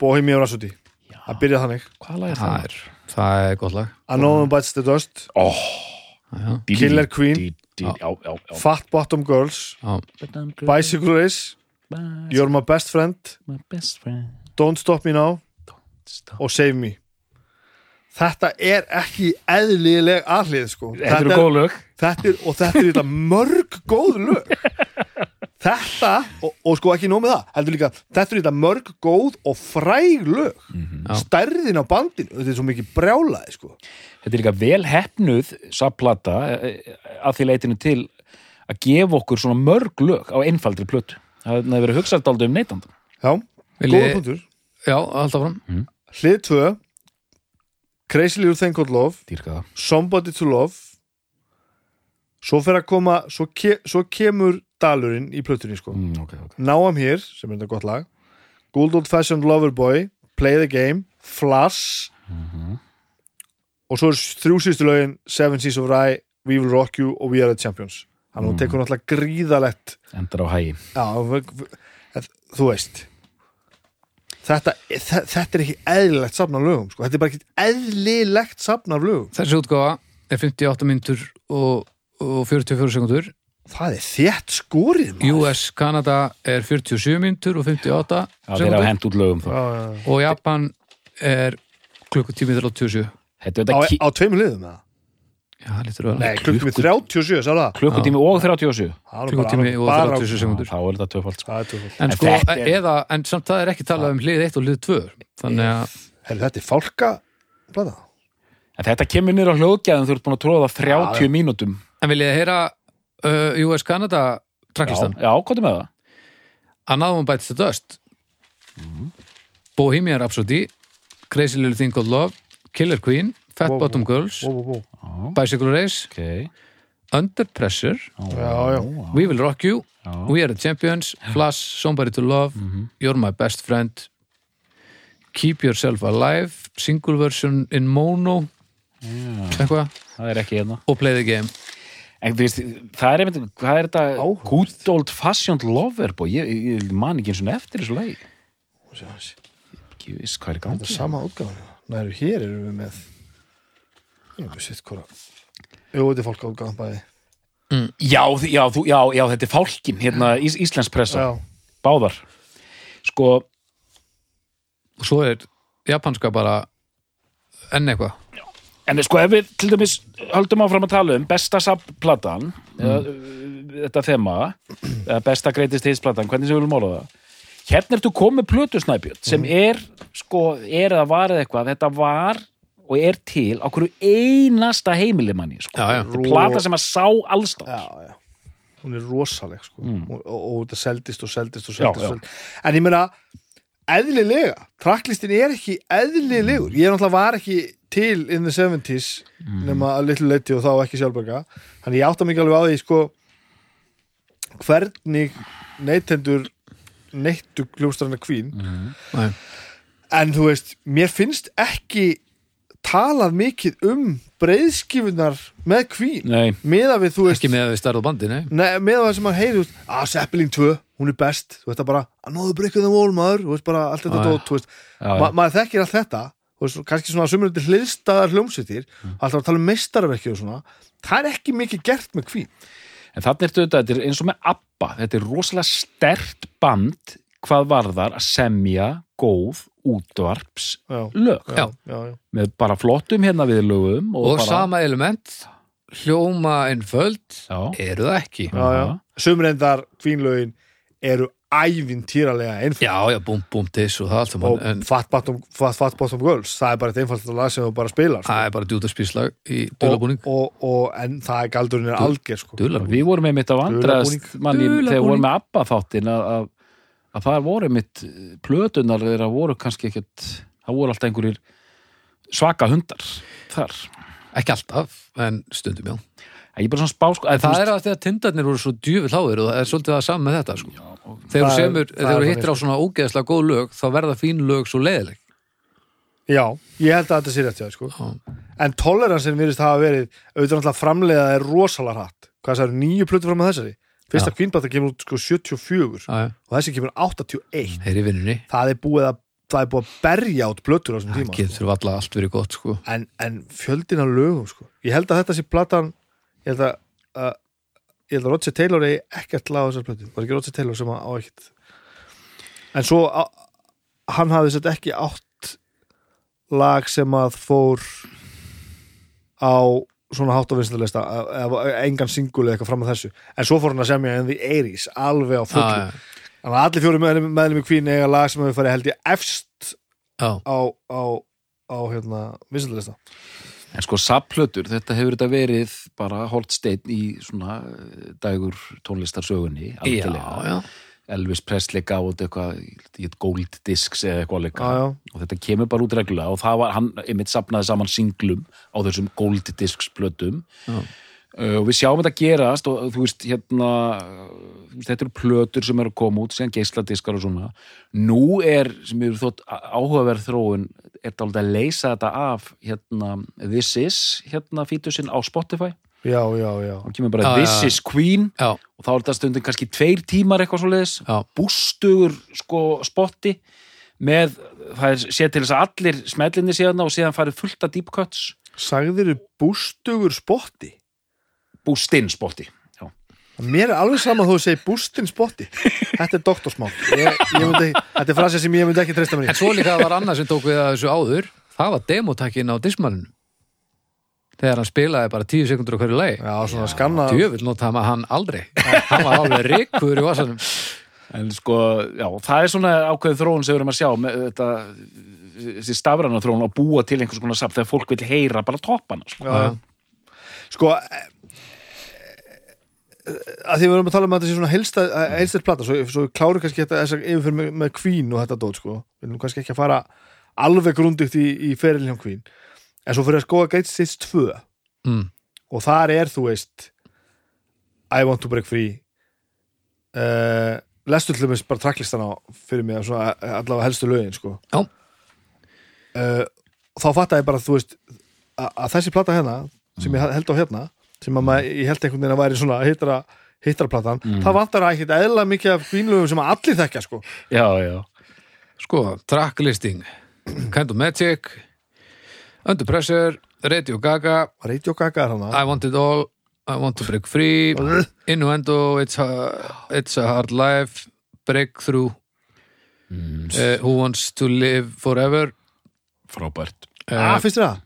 Bohemian Rhapsody. Að byrja þannig. Hvað lag er Það það? er, það er gott lag. A No One Bites the Dust. Já, Killer Queen. Dí, dí, Já, já, já. Fat Bottom Girls. Já, Bicycle Race. You're My Best Friend. My best friend. Don't Stop Me Now. Stop. og Save Me. Þetta er ekki eðlileg aðlið sko. Þetta eru góð lög. þetta er, og þetta er þetta mörg góð lög [LAUGHS] þetta og, og sko ekki nóg með það heldur líka, þetta er þetta mörg góð og fræg lög Já. stærðin á bandinu, þetta er svo mikið brjálaði sko. Þetta er líka vel hefnuð saplata að því leitinu til að gefa okkur svona mörg lög á einfaldri plötu. Það hefur verið hugsað aldrei um neytandum. já, góða punktur já, alltaf fram hlið 2 Crazy Little Thing Called Love Dýrka það. Somebody to Love svo fer að koma svo, ke, svo kemur dalurinn í plötunni sko. Mm, ok, ok. Now I'm Here, sem er þetta gott lag Good Old Fashioned Lover Boy Play the Game, Flash og svo er þrjú síðustu lögin Seven Seas of Rye, We Will Rock You og We Are the Champions þannig að hún tekur náttúrulega gríðalegt Endar á hægi. já, þú veist þetta, þe- þetta er ekki eðlilegt safn af lögum, sko. þetta er bara ekki eðlilegt safn af lögum Þessi útgáfa er 58 myndur og, og 44 sekundur það er þétt skorið maður. US Kanada er 47 myndur og 58 Já, þeir hafa hent út lögum þá. Já, já, já. og Japan er klukkutími 37 Þetta er á, þetta á tveimur liðum eða? Já, það lítur að Nei, klukkutími 37, sá það klukkutími og 37. Það er nú klukkutími bara- og bara- 37 sekundur Þá er þetta tvöfald. sko. Það er tvöfald. en En sko, þetta er- eða, en samt það er ekki talað um hlið 1 og hlið 2 þannig að, Herri, þetta er fálka blada. En þetta kemur niður á hljóðgæðum þú ert búin að tróða 30 mínútum. en vil ég heyra uh, US Kanada Já, tracklistan já, hvað er með það? Another One Bites the Dust Bohemian Rhapsody Crazy Little Thing Called Love Killer Queen, Fat Wow, Bottom wow. Girls bó. Bicycle Race, Ok. Under Pressure Já, já. We Will Rock You Já. We Are the Champions, Flash, Somebody to Love You're My Best Friend Keep Yourself Alive Single Version in Mono eitthvað Það er ekki hérna. og Play the Game En þú veist, það er einmitt, hvað er þetta Áhugavert. good old fashioned lover boy, ég, ég, ég man ekki eins og eftir þessu lagi. Ekki viss hvað er í Þetta er sama útgáðan. Næru, hér erum við með Ég hef sitt hvora Jú, þetta er fólk útgáðan bæði. Já, þi- já, þú, já, já, þetta er fálkin hérna, ís, Íslensk pressa, Já, báðar. Sko, og svo er japanska bara enn eitthvað en sko ef við til dæmis höldum áfram að tala um besta sapplatan eða, þetta þema besta greatest hits platan, hvernig sem við viljum orða það hérna ertu komið plötusnæpjöld sem er, sko, er eða var eða eitthvað, þetta var og er til á hverju einasta heimilimanni, sko, Já, já. þetta er plata sem að sá já Hún er rosaleg sko og, og, og þetta seldist og seldist og Mm. Já, seldist, já. og. En ég meina eðlilega, tracklistin er ekki eðlilegur, ég náttúrulega var ekki til in the 70s Mm. nema að litlu leiti og þá ekki sjálfberga þannig ég átta mikið alveg á því sko hvernig neytendur neittu kljóstranna kvín. Nei. en þú veist, mér finnst ekki talað mikið um breiðskifunar með kvín Nei, meða við, þú veist ekki með að við starðu bandi, nei. Nei, með það sem maður heyri, þú veist, að Zeppelin 2 hún er best, þú veist það bara að náðu breykkuð þeim wall maður, þú veist bara allt þetta Já, dót, þú veist, Já, ma maður þekkir allt þetta. Þú veist, kannski svona sumur hliðstæðar hljómsveitir, alltaf að tala um meistarverki og svona, það er ekki mikið gert með kvín, En þannig ertu þetta, þetta er eins og með ABBA, þetta er rosalega stert band hvað varðar að semja góð útvarps já, lög já, Já. já, já. með bara flottum hérna við lögum og, og bara, sama element hljóma einföld Já. eru það ekki já, já. sumur endar kvínlögin eru ævintýralega einföld já, já, búm, búm, diss og það allt saman og en fat bottom, fat, fat bottom girls það er bara eitt einfalt lag sem þú bara spilar sko. það er bara djútaspíslag í dölabúning og, og, en það er galdurinn er alger sko. Við vorum einmitt að vandrast þegar við vorum með ABBA þáttin að, að, að það voru einmitt plötunar þeirra voru kannski ekkert það voru alltaf einhverjir svaka hundar þar ekki alltaf, en stundum já Ég er bara svona spá sko að þú það veist- er að þegar tindarnir voru svo djúvill háir og það er svolítið það saman með þetta sko. þegar Það þú semur, það þegar þú hittir á svona ógeðslega góð lög þá verða fín lög svo leiðileg Já, ég held að þetta sé rétt hjá þér, sko. En toleransin virðist hafa verið auðvitað náttúrulega framleiða er rosalega hratt. Hvað það eru nýju plötu fram að þessari? Fyrsta kvínbata kemur út sko 74 Já, já, og þessi kemur 81. heyri vinnunni Það er búið að, það er búið að berja át plötur á þessum Það tíma. sko. getur valla allt verið gott sko En, en fjöldin af lögum, sko. Ég held að þetta sé platan, ég held að, held að Roger Taylor er ekkert lag á þessar plötu. Það var ekki Roger Taylor sem á ekkert. En svo, á, hann hafði sett ekki átt lag sem að fór á svona hátt á vinstalista eða engan singul eða eitthvað fram að þessu. En svo fór hann að semja en því Eiris alveg á fullu. Já, þannig að allir fjóri meðlum, meðlum í kvín eiga lag sem hefur farið held ég efst já, á, á, á hérna, vinstalista En sko sapplötur, þetta hefur þetta verið bara holtsteinn í svona eh, dægur tónlistarsögunni já, já. Elvis Presley gaf út eitthvað gold discs eða eitthvað líka já. og þetta kemur bara út reglulega og það var, hann einmitt sapnaði saman singlum á þessum gold discs plötum Já. Uh, og við sjáum þetta gerast og þú veist hérna þetta eru plötur sem eru að koma út síðan geisladiskar og svona nú er, sem hefur þótt áhugaverð þróun, er þetta alveg að leysa þetta af hérna This Is, hérna fítusinn á Spotify já, já, já, og kemur bara Já, This já. Is Queen. Já, og þá er þetta stundin kannski tveir tímar eitthvað svo leiðis bústugur sko spotti með, það er séð til þess að allir smellinni síðan og síðan farið fullt af deep cuts. Sagðir bústugur spotti? Bústinn spotti mér er alveg sama þó að segja bústinn spotti. Þetta er doktorsmál. Ég, ég myndi, þetta er frasið sem ég myndi ekki treysta mér í. En svo líka var annað sem tók við að þessu áður. Það var demotakkin á dismanninu þegar hann spilaði bara tíu sekundur á hverju lagi. Já, svona skanna Djöfull notaði maður hann aldrei. Hann var alveg rikkur í vasanum. En sko, já, það er svona ákveðið þróun sem við erum að sjá með þetta þessi stafræna þróun að búa til einhvers konar safn þegar fólk vil heyra bara toppana sko. sko eh, að því við erum að tala um að þetta sé svona helsta, helstæð plata, svo, svo við klárum kannski þetta þess að yfirfyrir með, með Queen og þetta dót sko, við erum kannski ekki að fara alveg grundugt í, í ferilin hjá Queen en svo fyrir að skoða Great States 2 mm. og þar er þú veist I Want to Break Free. Uh, lestu til dæmis bara tracklistana fyrir mig svona, allavega helstu lögin sko. Uh, þá fattaði ég bara veist að, þessi plata hérna sem ég held á hérna sem að maður, ég held einhvern veginn að væri svona hittara, hittara platan það vantar að ekkert eðla mikið af kvínlögum sem að allir þekkja sko. Já, já. Sko, tracklisting. Kind of Magic Under Pressure Radio Gaga. Radio Gaga er hana I Want It All I Want to Break Free. [LAUGHS] Innuendo It's a, it's a Hard Life Breakthrough. Uh, Who Wants to Live Forever. Frábært. Ah, uh, finnst þér það?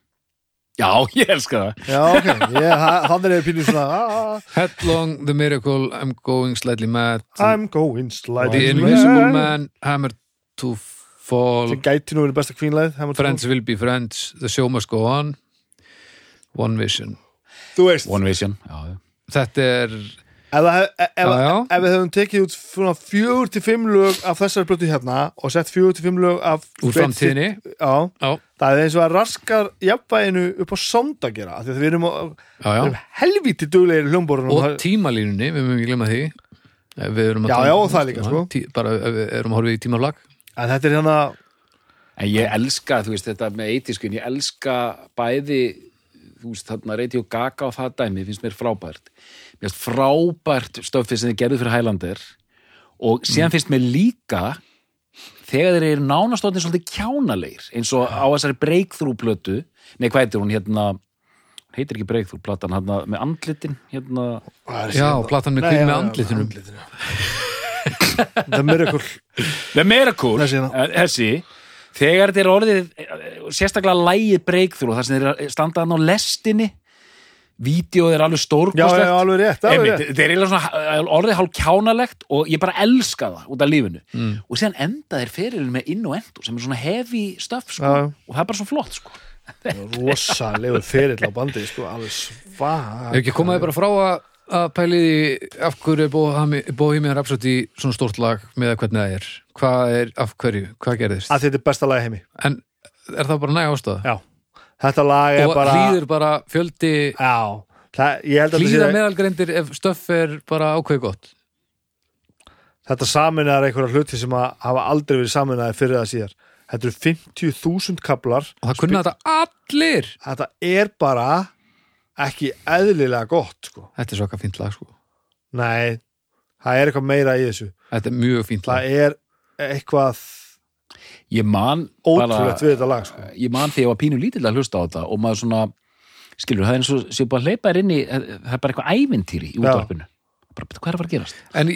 Já, ég elska það. Já, ok, það- þannig er pínu svona ah, Headlong, The Miracle I'm Going Slightly Mad. I'm going The sliding Invisible Man Hammer to Fall. Sem gæti nú verið besta kvínleið Friends Will Be Friends. The Show Must Go On. One Vision. Þú veist, One Vision. Já, Þetta er ef, ef, ef, ef við hefum tekið út fjögur til fimm lög af þessari blötu hérna og sett fjögur til fimm lög af úr framtíðinni. Það er eins og að raskar jafnvæginu upp á sound að gera af því að við erum, erum helvíti duglegir í hljómborunum og tímalínunni, við mögum ekki glemma því. Við erum að Já, já, og það líka, sko. tí, bara ef við erum að horfa í tímalag en þetta er hérna En ég elska, þú veist, þetta með eitískun, ég elska bæði, þú veist, þarna Radio Gaga og það dæmi, finnst mér frábært. Mér finnst frábært stöfið sem þið gerðu fyrir Highlander og síðan finnst mér líka þegar þeir eru nánastóttin svolítið kjánalegir, eins og á þessari breakthrough plötu, nei, hvað heitir hún, hérna, heitir ekki breakthrough platan, hérna, með andlitin, hérna, Já, platan með já, með andlitunum. The Miracle The Miracle, Þessi hérna. eh, þessi, þegar þetta er orðið, eh, sérstaklega lægið breakthrough, þar sem þeir standaðan á lestinni, vídeoð er alveg stórkostlegt. þetta er svona eh, orðið hálf kjánalegt og ég bara elska það út af lífinu Mm. og síðan enda þeir ferilin með inn og endur sem er svona heavy stuff sko, Já. og það er bara svo flott sko. rosalegur ferill á bandi sko, alveg svag Ef ekki komaði bara frá að, að pæli því af hverju er Bohemian Rhapsody svona stórt lag með hvernig það er? Hvað er, af hverju, hvað gerðist? Að þetta er besta lagi heimi. En er það bara næg ástæða? Já, þetta lag er og bara hlýður bara fjöldi já, það, ég held að hlýða þetta sé meðalgreindir ef stöff er bara ákveð gott. Þetta saminar einhverja hluti sem að hafa aldrei verið saminaði fyrir það síðar. Þetta eru 50.000 kaplar og það kunna þetta allir. Þetta er bara ekki eðlilega gott sko. þetta er svaka fínt lag sko. Nei, það er eitthvað meira í þessu. Þetta er mjög fínt lag. það er eitthvað ég man ótrúlegt við þetta lag sko. ég man þegar ég var pínu lítill að hlusta á þetta og maður svona, skilur, það er eins og séu bara að þér inn í, það er bara eitthvað ævintýri í útvarpinu, hvað er að fara að gerast? En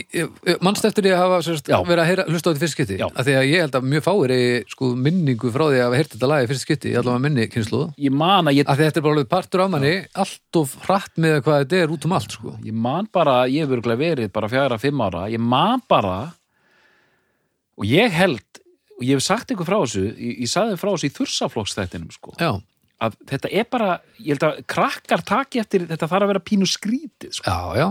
mannst eftir því að hafa sérst, verið að heyra, hlusta á þetta í fyrst skipti? Já. að því að ég held að mjög fáir í sko, minningu frá því að hafa heyrt þetta lag í fyrst skipti ég allavega minni kynslu ég man að ég, að þetta er bara partur af manni allt of hratt með hvað þetta er út um allt sko. ég man bara, ég hef örgulega verið bara fjara, fimm ára, ég man bara og ég held og ég hef sagt ykkur frá þessu ég, ég sagði frá þessu í þursaflokksþættinum sko, að þetta er bara ég held að krakkar taki eftir þetta þarf að vera pínu skrítið sko. já, já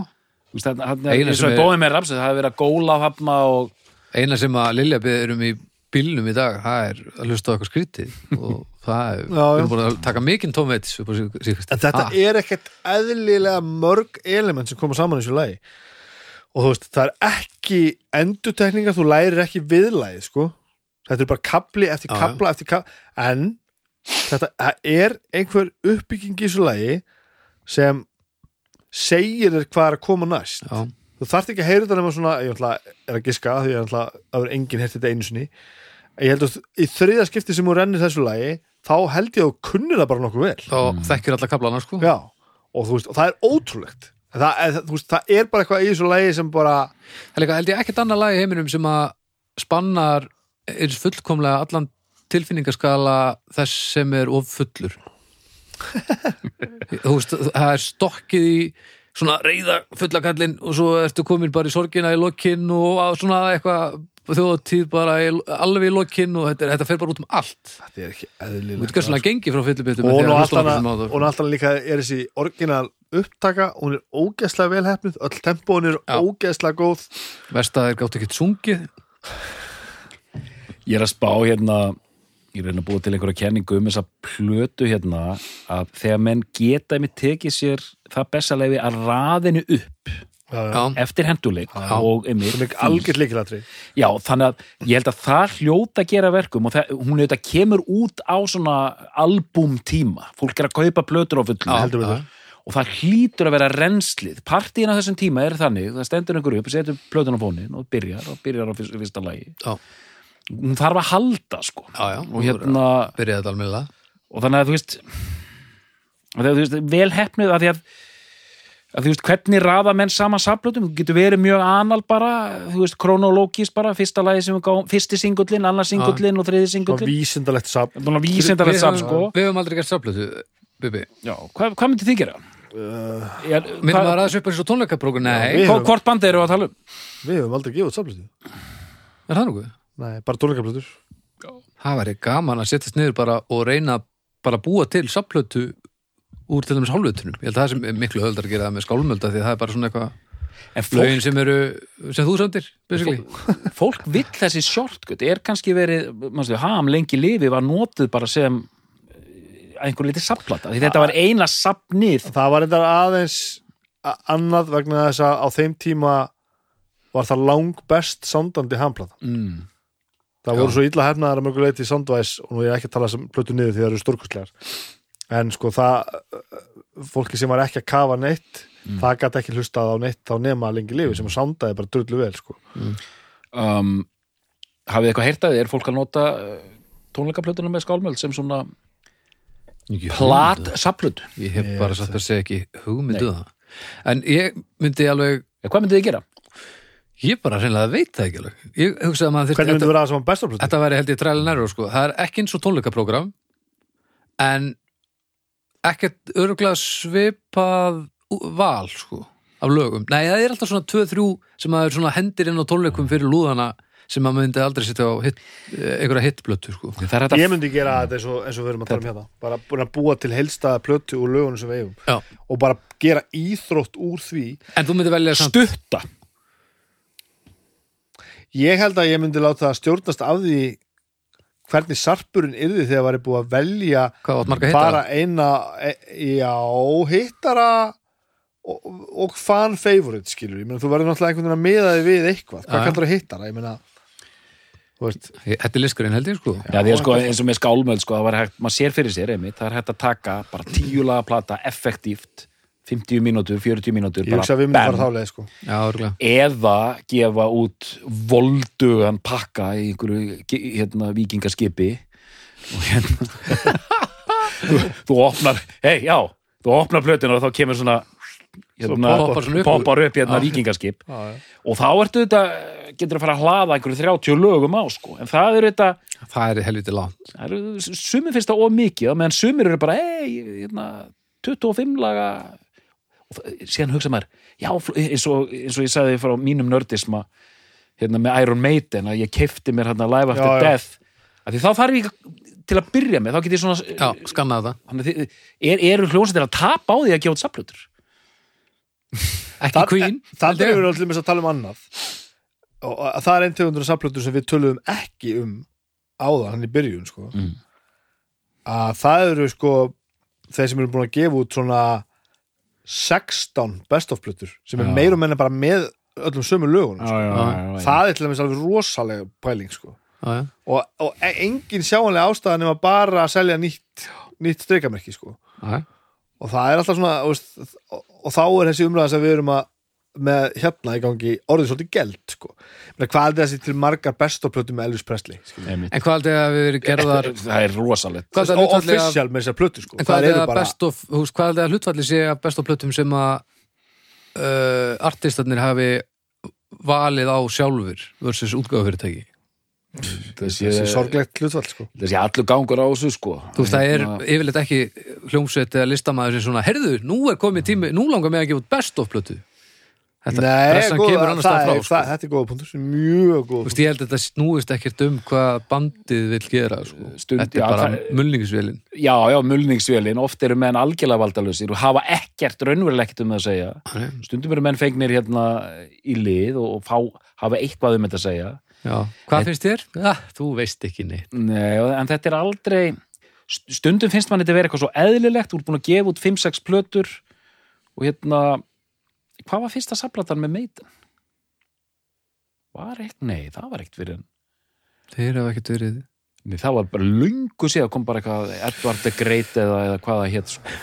Það, Eina eins sem og er- bóðið með rapsið, það hefur verið að góla hafna og Eina sem að Lilja beður um í bílnum í dag, það er að hlusta á eitthvað skrítið og það er, Já, við erum búin að taka mikinn tómveits upp á síðkast en þetta er ekkert eðlilega mörg element sem koma saman í þessu lagi. Og þú veist, það er ekki endutekningar, þú lærir ekki viðlagið sko, þetta er bara kapli eftir kapla eftir kapla en þetta er einhver uppbygging í þessu lagi sem segir þér hvað er að koma næst. Já, þú þarft ekki að heyra þetta nema svona ég ætla, er að giska því að vera enginn heyrt þetta einu sinni. Ég held að í þriða skipti sem þú rennir þessu lagi þá held ég að þú kunnir það bara nokkuð vel. Og þekkir alla kaplana sko. Já, og veist, og það er ótrúlegt. Það, er, veist, það er bara eitthvað í þessu lagi sem bara Það er líka, held ég ekkert annað lag í heiminum sem að spannar eins fullkomlega allan tilfinningaskala þess sem er of fullur Þú veist, það er stokkið í svona reyða fullakallin og svo ertu komin bara í sorgina í lokinn og á svona eitthvað þjóðatíð bara í, alveg í lokinn og þetta, er- þetta fer bara út um allt. Þetta er ekki Þú eðlilega veit hvað svona gengi frá fyllibittum og hún alltaf líka er þessi orginal upptaka, hún er ógeðslega vel hefnuð öll tempóin er Já. ógeðslega góð. Vestað er gátt ekkert sungið. Ég er að spá hérna ég reyna að búa til einhverja kenningu um þessa plötu hérna að þegar menn geta með tekið sér það besta leifi að raðinu upp já, já. Eftir henduleik og einmitt Já, þannig að ég held að það hljóta að gera verkum og það, hún auðvitað kemur út á svona albúmtíma. Fólk er að kaupa plötur á fullu. Já, heldur við já. það. og það hlýtur að vera renslið partíin á þessum tíma er þannig, það stendur einhver upp setur plötun á fónin og byrjar og byrjar á fyrsta lagi. Já, hún þarf að halda sko. Já, já og hérna Byrjaði þetta almennilega. Og þannig að þú veist að þú veist, vel hefnið að því að að þú veist, hvernig raða menn saman saflutum, getur verið mjög anal bara, þú veist, kronológist bara fyrsta lagi sem við gáum, fyrsti singullin annar singullin og þriði singullin vísindalegt að safn, sko. Við höfum aldrei gert saflötu, Bibi Já, hvað, hvað myndi þið gera? uh, Minnum hvað, maður aðeins upp eins og tónleikapróku? Nei, við- hvað, hvort bandi eru að tala um? við höfum aldrei gefið út saplutu er það nokkuð? Nei, bara tónleikaplötur Það væri gaman að setjast niður bara og reyna bara að búa til saflötu úr til dæmis hálflutunum. Ég held að það sem er miklu höldar að gera það með skálmölda því að það er bara svona eitthvað En fólk, lögin sem eru, sem þú sandir, basically. fólk vill þessi shortcut er kannski verið, mannstu, ham lengi lifi var notið bara sem eh, einhver litið safnplata, því þetta var eina safnið það var þetta aðeins annað vegna þess að á þeim tíma var það lang best sándandi hamplata mm. Það Já. voru svo illa hefnaðar að mjög leiti í Soundwise og nú er ég ekki að tala sem plötu niður því það eru stórkostlegar en sko það fólki sem var ekki að kafa neitt það gæti ekki hlustað á neitt þá nema lengi lifi sem að soundaði bara drullu vel sko. um, hafið eitthvað heyrtaði, er fólk að nota uh, tónleikaplötuna með skálmöld sem svona plat hugmynd. safnplötu Ég hef bara satt að segja ekki hugmyndu það. En ég myndi alveg, Eh, hvað myndið þið gera? Ég bara reynilega veit það ekki alveg. Ég hugsaði að maður hvernig myndi þetta, vera það sem var besta plötu? þetta væri held ég træli nærur, sko. Það er ekki eins og tónleikaprógram, en ekkert örgulega svipað val, sko, af lögum. Nei, það er alltaf svona 2-3 sem maður svona hendir inn á tónleikum fyrir lúðana sem maður myndi aldrei setja á hit, eh, einhverja hitblötu, sko. Er ég myndi gera þetta eins og, eins og við erum að tala um hérna bara búin að búa til heilstaða plötu úr lögunum sem við eigum Já. og bara gera íþrótt úr því En þú myndi velja samt stutta ég held að ég myndi láta það stjórnast af því hvernig sarpurinn yrði þegar væri búið að velja bara eina e, já, hittara og, og fan favorite skilur, ég meina þú verður náttúrulega einhvern veginn að miða þig við eitthvað, hvað kallar það hittara, ég meina Þetta er liskurinn held ég sko. Já, því að sko, eins og með skálmöld, sko, það var hægt, maður sér fyrir sér, einmitt, það er hægt að taka bara tíulaga plata effektíft, 50 mínútur, 40 mínútur, ég hugsa að við myndum fara þá leið sko. Já, eða gefa út voldugan pakka í einhverju hérna, vikingaskipi og hérna [LAUGHS] þú, þú opnar, hei, já þú opnar plötinu og þá kemur svona hérna, poppar upp. poppar upp hérna já. og þá ertu þetta getur að fara að hlaða einhverju 30 lögum á sko, en það eru þetta Það er helviti eru, sumir finnst það of mikið meðan sumir eru bara, hei, hérna 25 laga og það, síðan hugsa maður, já, eins og, eins og ég sagði frá mínum nördisma hérna með Iron Maiden að ég kefti mér hérna Live After Já, já. Death að því þá þarf ég til að byrja með, þá get ég svona Já, skanna þetta Þannig að þið- er, eru hljómsættir að tapa á því að gefa út saplutur [LAUGHS] Ekki Queen það ég. er við allir með að tala um annað og að það er einn tegundur af samplötu sem við töluðum ekki um áða hann í byrjun sko. Mm. að það eru sko þeir sem eru búin að gefa út svona 16 best of plötur sem er Já. meir og menna bara með öllum sömu lögunum sko. það er til dæmis alveg rosalega pæling sko. Og, og e- engin sjáanlega ástæða nema bara að selja nýtt, nýtt streikamerki sko. Og það er alltaf svona og, og, þá er þessi umræða sem við erum að með hérna í gangi orðið svolítið gælt sko. Hvað er þessi til margar bestoplötu með Elvis Presley. En hvað held ég að við verið gerðar [LAUGHS] það er rosalegt Hvað og er official með þessar plötu sko. En hvað það er það bara best of, hús, hvað er það hlutfalli sé að best of plötum sem að uh, artistarnir hafi valið á sjálfur versus útgáfufyrirtæki þessi, þessi sorglegt hlutfall sko. þessi allur gangur á þessu sko Þú veist, það er Hérna, yfirleitt ekki hljómsveit eða listamaður sem svona, herðu, nú er komið tími nú langar mig að gefa út best of plötu Þetta, Nei, pressan góð, kemur annars það, það frá er, sko. það, þetta er góða punktur mjög góð Þú veist, ég held að þetta snúist ekkert um hvað bandið vil gera sko. Stund- Þetta er já, bara það- mulningisvélin já, já, mulningsvélin, oft eru menn algjörlega valdalösir og hafa ekkert raunverulega ekkert um það að segja stundum eru menn fengnir hérna í lið og, og fá, hafa eitthvað um þetta að segja Já. Hvað finnst þér? Ja, þú veist ekki neitt Nei, en þetta er aldrei st- stundum finnst mann þetta vera eitthvað svo eðlilegt þú ert búin að gefa út 5-6 plötur og hérna hvað var fyrsta saplatan með meitan? Var eitt? Nei, það var eitt fyrir en Þeir hafa ekkert verið Nei, það var bara lungu síðan kom bara eitthvað Edvard the Great eða, eða hvað það hétt sko.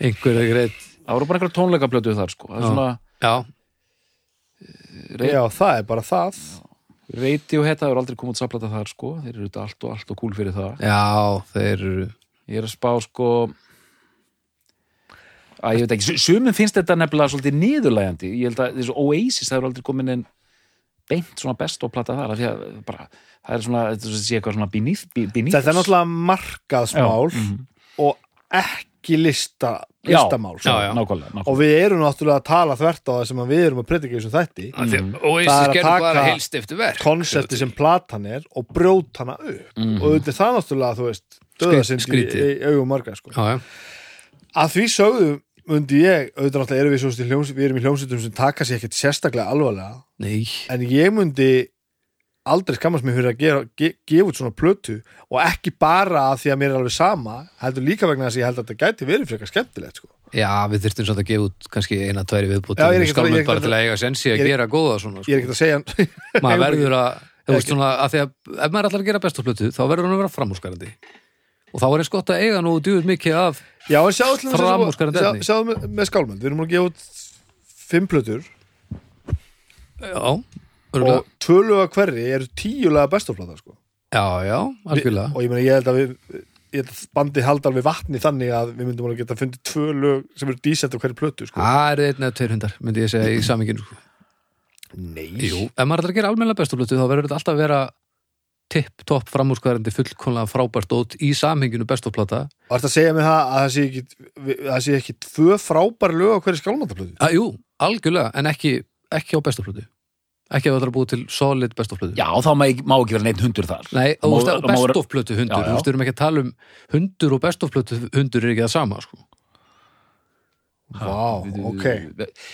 einhverja greitt það voru bara einhverja tónleikaplötu þar sko. það er svona Já, reit, Já, það er bara það það voru aldrei komið út saplata þar sko. þeir eru allt og allt og kúl fyrir það já, þeir eru ég er að spá sko að ég veit ekki, su- sumum finnst þetta nefnilega svolítið niðurlægandi ég held að þessu Oasis það eru aldrei komin inn beint svona best og plata þar af því að bara, það er svona, þetta sé eitthvað svona beneath, beneath Þetta er náttúrulega markaðsmál Já, mhm. og ekki lista, Já, listamál já, já. nákvæmlega, nákvæmlega. og við erum náttúrulega að tala þvert á það sem að við erum að predika í þessum þætti Og Það Oasis er að taka konsepti sem platan er og brjóta hana upp Mhm. og auðvitað er það náttúrulega, þú veist döðasind í, augum marga sko. Já, já, að því sögðu mundi ég, auðvitað náttúrulega erum við, svo, hljós, við erum í hljómsveitum sem taka sér ekkert sérstaklega alvarlega nei en ég mundi aldrei skammast mig fyrir að gera, ge, gefa út svona plötu og ekki bara að því að mér er alveg sama heldur líka vegna þess að ég held að þetta gæti verið frekar skemmtilegt sko. Já, við þurftum svolítið að gefa út kannski eina, tværi viðbúti Já, ég er ekki að- ég ekki að- til að eiga sensi að ég er- gera góða svona ég sko. er ekkert að segja Maður [LAUGHS] verður að, þú veist Ekki- svona að því að ef maður ætlar að gera bestu plötu þá verður hann að vera framúskarandi og þá er eins gott að eiga nú djúið mikið af Já, en sjáðu með, með skálmöld, við erum að gefa út fimm plötur Já, örgulega og tvöluga hverri eru tíulega bestoflata sko. Já, já, algjörlega og ég meina ég held að við ég held að bandið haldar við vatni þannig að við myndum alveg geta fundið tvö lög sem eru dísett á hverju plötu sko. Það er einn eða tveir hundar, myndi ég segja í saminginu sko. Nei Jú, ef maður ætlar að gera almennilega bestu plötu þá verður þetta alltaf að vera tipp, topp, framúrskarandi fullkonlega frábært ótt í samhenginu bestuplata Og þetta að segja mér það að það sé ekki það sé ekki tvö frábæri lög á hverju skálmöldaplötu að, Jú, algjörlega, en ekki, ekki á bestuplötu ekki ef það er að búið til solid bestuplötu já, þá má ekki, má ekki vera neitt hundur þar. Nei, og það bestofplötu hundur Já, já. þú veist, við erum ekki að tala um hundur og bestofplötu hundur er ekki það sama sko. Vá, Við- ok.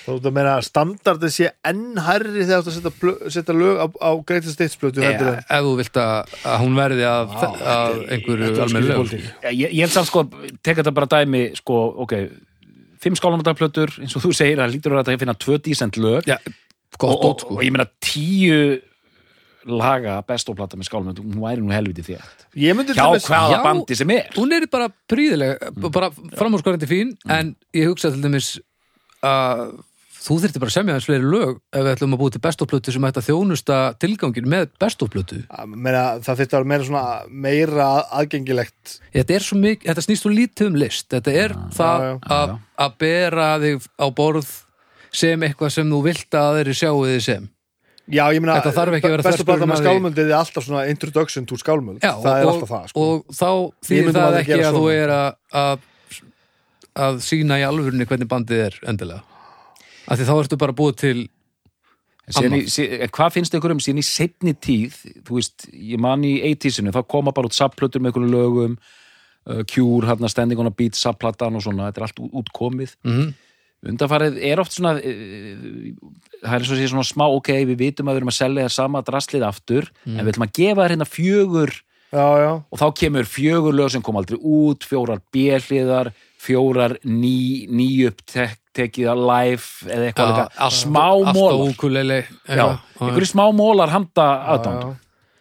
Þú ert að meina að standardið sé enn hærri þegar þú ert að setja, setja lög á, á greatest hits plötu e, heldur en ef þú vilt að, að hún verði að, Vá, að einhverju er almennilega pólitík. ég, ég held samt sko, teka þetta bara dæmi sko, ok, fimm skálamöndarplötur eins og þú segir, það lítur að þetta finna tvö dísent lög. Já, og, gott og, ótt sko. og ég meina tíu laga best of plata með skálmöld hún væri nú helviti þétt. Hjá hvaða Já. bandi sem er? hún er bara príðileg bara framhúrskorandi fín en ég hugsa til dæmis að þú þyrfti bara að semja hans fleiri lög ef við ætlum að búið til bestofplötu sem ætti að þjónusta tilgangin með meina, það þyrfti að vera meira svona meira aðgengilegt. Þetta er svo mikið, þetta snýst svo lítið um list. Þetta er það já, að að bera þig á borð sem eitthvað sem þú vilt að þeirri sjáu þig sem Já, ég meina, Þetta þarf ekki að vera bestu með með því. skálmöldið er alltaf svona introduction to skálmöld. Já, það er og, alltaf það sko. og þá þýðir það ekki gera að þú er að, að að sína í alvörunni hvernig bandið er endilega. Af því þá ertu bara búið til sí, en hvað finnst ykkur um síðan í setni tíð? Þú veist, ég man í 80-sinu þá koma bara út sapplötur með einhverjum lögum uh, Cure, hérna Standing on a Beat sapplatan og svona, þetta er allt út- útkomið. Mm undanfarið er oft svona uh, það er svo að sé svona smá ok, við vitum að við erum að selja þér sama draslið aftur en við ætlum að gefa þér hérna fjögur. Já, já, og þá kemur fjögur lög sem kom aldrei út fjórar björliðar fjórar ný, ný upptekið að live eða eitthvað líka. smá mólar einhverju smá mólar handa aðdánd já.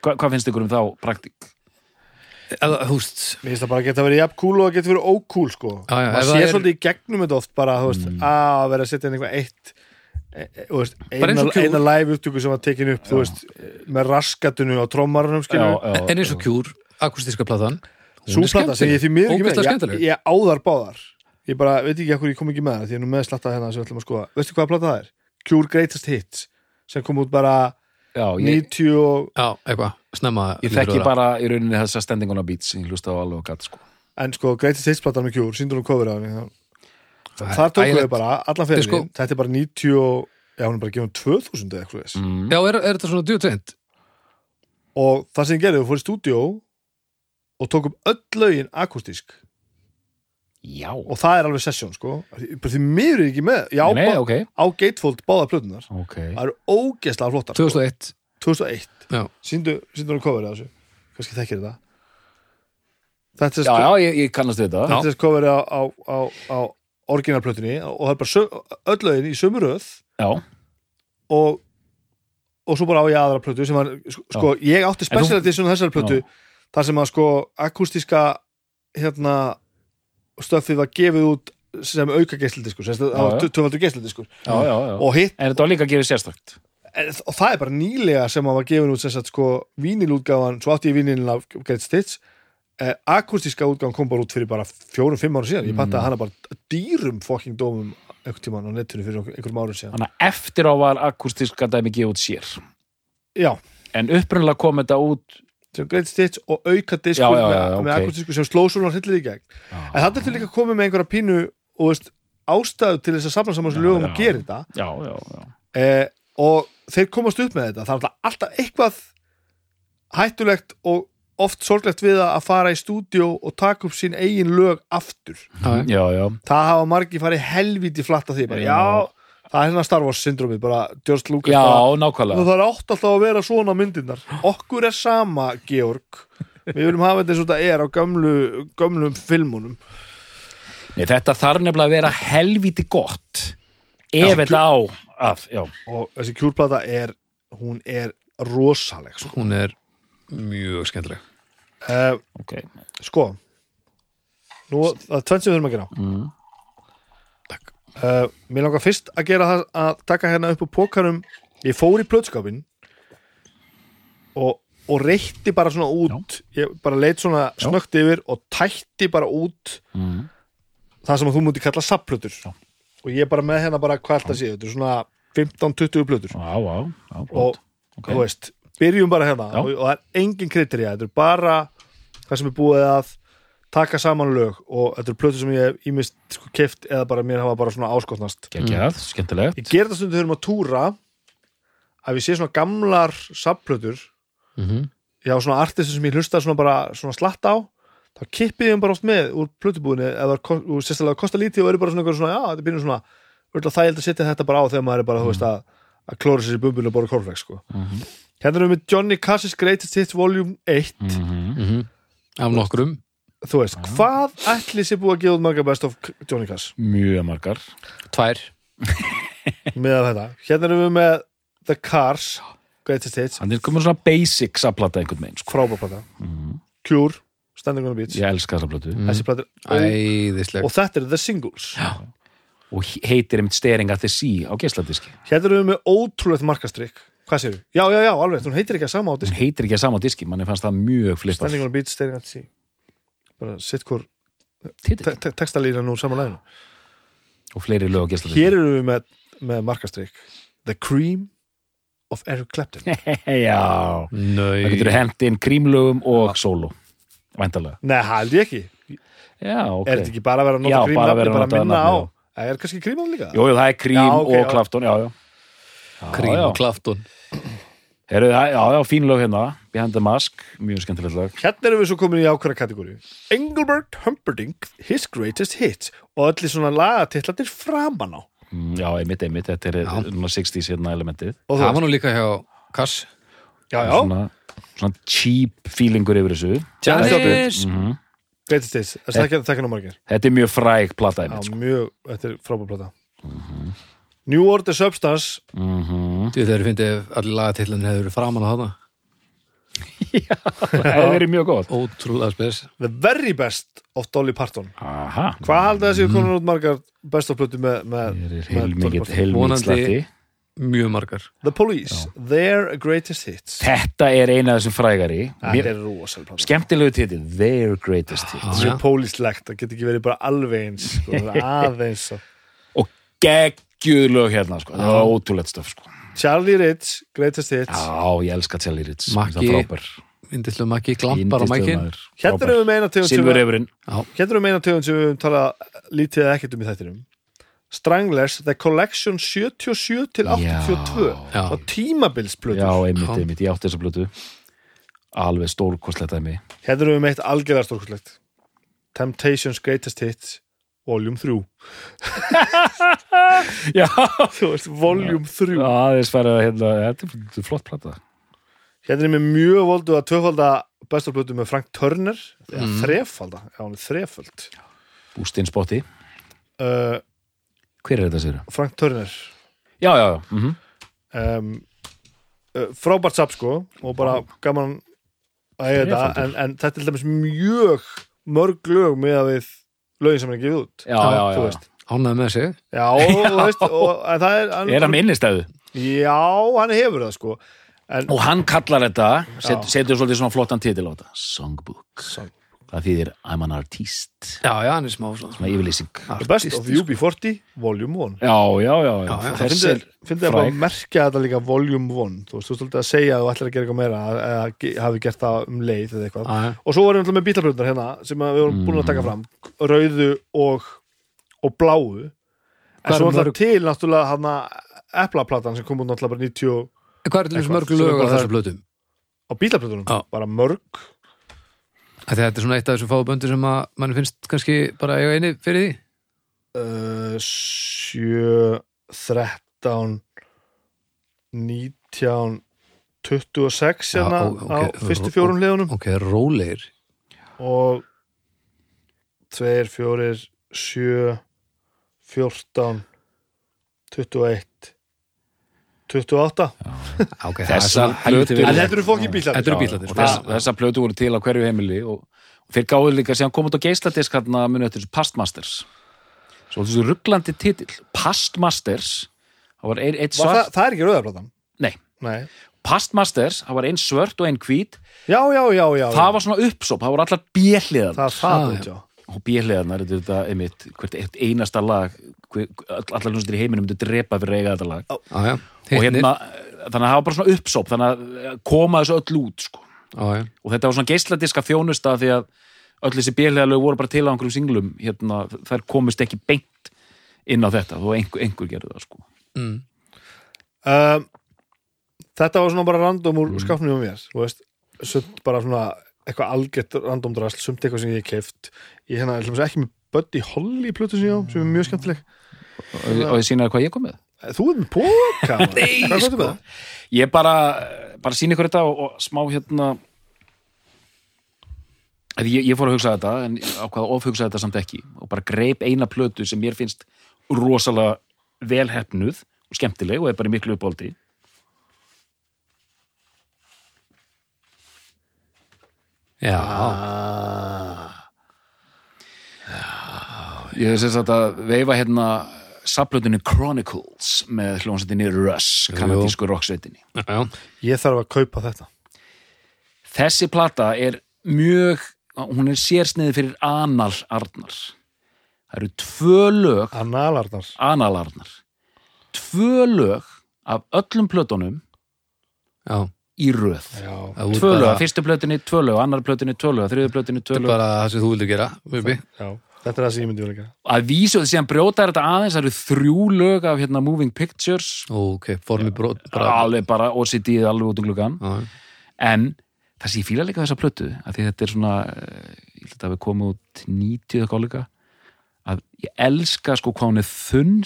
Hva, hvað finnst ykkur um þá praktík? Eða, húst Mér finnst það bara að geta verið jafn cool og að geta verið ócool sko. Já, já, ef maður það sé er- svolítið í gegnum þetta oft bara, þú veist, að vera að setja inn eitthvað eitt e, e, þú veist, Bara eins eina, og Cure. eina live upptöku sem var tekin upp þú veist, með raskatunu á trommarunum skilur, en eins og kjúr, akustíska platan er plata sem ég því miður ekki ógeðslega með ég, skemmtileg. ég áðar báðar. Ég bara veit ekki ekkur ég kom ekki með það því ég er nú með slatta hérna sem við ætlum að skoða. Veistu hvaða plata það er? Cure Greatest Hits sem kom út bara Já, ég, 90 og já, eitthvað, snemma ég þekki að bara í rauninni þessa standing on a beat sem ég hlusta á alveg og gatt sko. en sko Greatest Hits platan með Cure síndur hún cover á henni þar tókum við bara allan fyrir sko- þetta er bara 90 og já hún er bara gefum 2000 eða eitthvað þess mm. já, er, er þetta svona djútrend og það sem ég gerði, við fór í stúdíó og tókum öll lögin akustísk Já, og það er alveg sesjón sko. Því miður er ekki með. Já, nei, ba- ok, á Gatefold báða plötunar ok. Það eru ógeðslega flottar sko. 2001 2001 já, síndu, síndu hún coverið á þessu. Kannski þekkir þetta. Þetta er Já, sko, já, ég, ég kannast þetta. Þetta er coverið á, á, á, á orginalplötunni og það er bara öll lögin í sömu röð. Já, og og svo bara á ég aðra plötu sem var, sko, ég átti special edition á þessari plötu þar sem að sko akústíska hérna stöfið var gefið út sem auka já. og hitt En þetta var líka gera sérstakt. En, og það er bara nýlega sem að var gefin út sem sagt sko vínilútgáfan svo átti ég vínilin af Great Stitch eh, akústíska útgáfan kom bara út fyrir bara fjórum-fimm ára síðan, ég pantaði hana bara dýrum fucking dómum einhvern tímann á netinu fyrir einhverjum árum síðan. Þannig að eftir á var akustíska dæmi gefa út sér. Já, En upprunnilega kom þetta út sem Great Stitch og auka diskur Já, já, já, með, með ok. akústísku sem sló svona hryllir í gegn. En er til líka komið með einhverja pínu og veist, ástæðu til þess að safna saman sem lögum og gera þetta. Já, já, já. Eh, og þeir komast upp með þetta. Það er alltaf, eitthvað hættulegt og oft sorglegt við að fara í stúdíó og taka upp sín eigin lög aftur. Já, Já, já, það hafa margir farið helvíti flatt að því bara, Já. Það er hérna Star Wars syndromið bara George Lucas já, bara, nákvæmlega. Það er átt alltaf að vera svona myndirnar. Okkur er sama, Georg. Við viljum hafa þetta eins og þetta er á gömlu, gömlum filmunum. Nei, þetta þarf nefnilega að vera helvíti gott ef þetta á að, já, og þessi kjúrplata er hún er rosaleg sko, hún er mjög skemmtileg. Uh, ok. sko. nú, það er tvennt sem við þurfum að gera. Mm. Uh, mér langar fyrst að gera það að taka hérna upp á pókarum ég fór í plötskapin og, og reytti bara svona út ég bara leit svona Já. snögt yfir og tætti bara út Mm. það sem að þú múti kalla sapplötur Já. og ég bara með hérna bara hvað þetta sé þetta er svona 15-20 plötur Já, já, já, og gott Ok. þú veist, byrjum bara hérna Já. og, og það er engin kritería, þetta er bara það sem er búið að taka saman lög og þetta er plötur sem ég hef ímist sko keft eða bara mér hafa bara svona áskotnast. Gekjað, skemmtilegt. Ég ger þetta stundu þegar maður túra að við sé svona gamlar sapplötur mm -hmm. já svona artistu sem ég hlusta svona bara svona slatt á. Þá kippið ég þeim bara oft með úr plötubúðinni eða sérstaklega kosta lítið og eru bara svona, eitthvað svona já, þetta byrjum svona öll þægild að setja þetta bara á þegar maður er bara, þú veist, að, að klóra sér í bumbunni og bóra korflex, sko. Mhm. Hérna erum við með Johnny Cash's Greatest Hits Volume 1 Mhm. af nokkrum þú veist, hvað ætli sér búið að gefa út marga best of Johnny Cash? Mjög margar. Tvær. [LAUGHS] Með þetta, hérna erum við með The Cars Greatest Hits, Hann er komin svona basic saplata einhvern veginn, sko. frábær plata. Cure, Standing on the Beach. Ég elska þessa plötu. þessi plata og, Æðisleg og þetta er The Singles. Og heitir einmitt Staring at the Sea á geisladiski. hérna erum við með ótrúlegt markastrykk. Hvað séu? Já, já, já, alveg, hún heitir ekki að sama á Hún disk heitir ekki að sama á diski, manni fannst það mjög flippað. Standing on the Beach, Staring at the Sea bara sitt hvort te te textalína nú saman læginu Og fleiri lög á geisladiski. hér erum við með, með markastrykk The Cream of Eric Clapton. [LAUGHS] Já. Það getur Nau hent inn krímlögum og sóló. Væntalega. Nei, held ég ekki, Já, ok. er þetta ekki bara að vera að nota Cream bara bara að minna á. Það er kannski Cream líka? Jú, það er krím Já, ok, og klaftón, já, já. Krím og klaftun Heru, já, já, fín lög hérna, Behind the Mask, mjög skemmtilegt lag. Hérna erum við svo komin í ákveðra kategóri Engelbert Humperdinck, His Greatest Hits og öllu svona lagatitlatir framan á. Mm, Já, einmitt, einmitt, þetta er svona 60s hérna elementið. Það var nú líka hjá Kass. Já, já, Svona, svona cheap feelingur yfir þessu. Janis. Mm Greatest Hits, það er ekki að taka ná margir Þetta er mjög fræg plata Já, einmitt, sko. mjög, þetta er frábærplata New Order Substance. Mm Þú þeir finnst ef allir lagatillin hefur verið framan á þarna Það hefur verið mjög góð. Ótrúlega spes The Very Best of Dolly Parton Aha. Hvað halda þessi konar út margar best of plötu með, með, er með Vonandi-. Mjög margar The Police, Their Greatest Hits Þetta er eina af þessum frægari. Það Mér, er rosalega skemmtilegu titil, Their Greatest Hits. Það er pólíslegt, það getur ekki verið bara alveg eins sko, [LAUGHS] aðeins og- Og geggjuð lög hérna, sko. Það var ótrúlegt stöf, sko. Charlie Ritz, Greatest Hits. Já, ég elska Charlie Ritz. Frábær. Indislega makki glampar mækin. maður. Hérna erum við með eina tegund sem við- Silfurefurinn. hérna erum við með eina tegund sem við höfum talað lítið eða ekkert um í þættinum. Stranglers, The Collection 77 til 82 Já. og tímabilsplötur. Já, einmitt, einmitt, ég átti þessa blötu alveg stórkostlegt dæmi. Hérna erum við með eitt algjörðar stórkurslegt Temptations Greatest Hits Volume 3 [LAUGHS] Já, Þú veist, Volume 3 aðeins færið að hérna, þetta er- er flott plata. Hérna er með mjög voldu að tvöfalda bestarplötu með Frank Turner. Eða þrefalda, já hún er þrefald Bústinn spotti, uh, hver er þetta sér? Frank Turner. Já, já, já, mm um, uh, frábært sap sko og bara gaman að eiga þetta. En, en þetta er mjög mörg lög með að við lögin sem hann er gefið út já, já, já, þú já. veist. Ánæði með sig já, þú veist, og, en það er hann, Er hann innistæðu? já, hann hefur það sko en, Og hann kallar þetta, set, setur svolítið svona flottan titil á þetta Songbook, Song. Það þýðir I'm an artist. Já, já, hann er smá svona Svona yfirlýsing. The Best of UB40 Volume 1 Já, já, já, já, finnst fræg. að merkja þetta líka Volume 1 þú veist, þú veist að segja að þú ætlar að gera eitthvað meira eða hafi gert það um leið eða eitthvað. Já. og svo varum við með bílabröndar hérna sem að við vorum búin að taka fram rauðu og, og bláu. En Hvað svo alltaf til náttúrulega hann að eplaplatan sem kom út náttúrulega bara 90 og- En hvað er Eitthvað, mörg lög á bara þessu það- blötum? á bílabröndunum, bara mörg Þetta er svona eitt af þessu fáu böndur sem að mann finnst kannski bara eiga eini fyrir því? Uh, 7 13 19 26 Já, hérna ó- á fyrstu fjórum hliðunum. Ok, rólegir. Og 2, 4, 7 14 21 28 [LAUGHS] Ok, það er Þessar svona helviti plötur- vel en þetta eru Já, bílarnir, og þess, þessar plötu voru til á hverju heimili og, og þeir gáðu líka sem kom út á geisladisk hérna muni eftir þessu Pastmasters. Svo þessu rugglandi titil Pastmasters það var ein, eitt Var það, svart það er ekki rauðarplatan nei, Nei. Pastmasters, það var ein svört og ein hvít. Já, já, já, já, það var svona uppsóp, það voru allar bjeliðan það er það, Ah, já. Og bjeliðanar, þetta er þetta einmitt hvert eitt einasta lag allar hljómsveitir í heiminum myndu drepa fyrir eiga þetta lag. Já, já, og hérna, þannig að það var bara svona uppsóp þannig að koma þessu öll út sko. Já, já, og þetta var svona geisladiska þjónusta því að öll þessi bjöliðalög voru bara til á einhverjum singlum hérna, þær komist ekki beint inn á þetta, þó einhver, einhver gerði það sko. mm. Um, þetta var svona bara random Mm. úr skapnum um mér þú veist, sumt bara svona eitthvað algjört random drasl, sumt eitthvað sem ég hef keift ég hérna, segja ekki með Buddy Holly plötu sem ég á, sem er mjög skemmtileg. Og, og ég sínaði hvað ég kom með. Þú [LAUGHS] er með póka Nei, sko. ég bara, bara síni ykkur þetta og, og smá hérna ég, ég fór að hugsa þetta en ákvað að ofhugsa þetta samt ekki. Og bara greip eina plötu sem mér finnst rosalega velhefnuð og skemmtileg og er bara miklu uppáldi Já, ah. Ég hef sérst að veifa hérna saplötunni Chronicles með hljómsveitinni Russ, kanadísku rocksveitinni. já, Ég þarf að kaupa þetta. Þessi plata er mjög, hún er sérsniði fyrir anal Arnar. Það eru tvö lög, Analarnar anal Arnar, tvö lög af öllum plötunum já í röð. Já, Það voru Tvö lög, bara- af fyrstu plötunni, tvö lög, annar plötunni, tvö lög, þriðu plötunni, tvö Þetta er bara það sem þú vildir gera þetta er það sem ég myndi vilja gera. Að vísu þetta síðan brjóta þetta aðeins, það eru þrjú lög af hérna Moving Pictures, Ok, formi brot bara, alveg bara OCD alveg út um gluggan. já, en það sem ég fíla líka þessa plötu að því þetta er svona eh, ég held að við komum út 90 eitthvað líka að ég elska sko hvað hún er þunn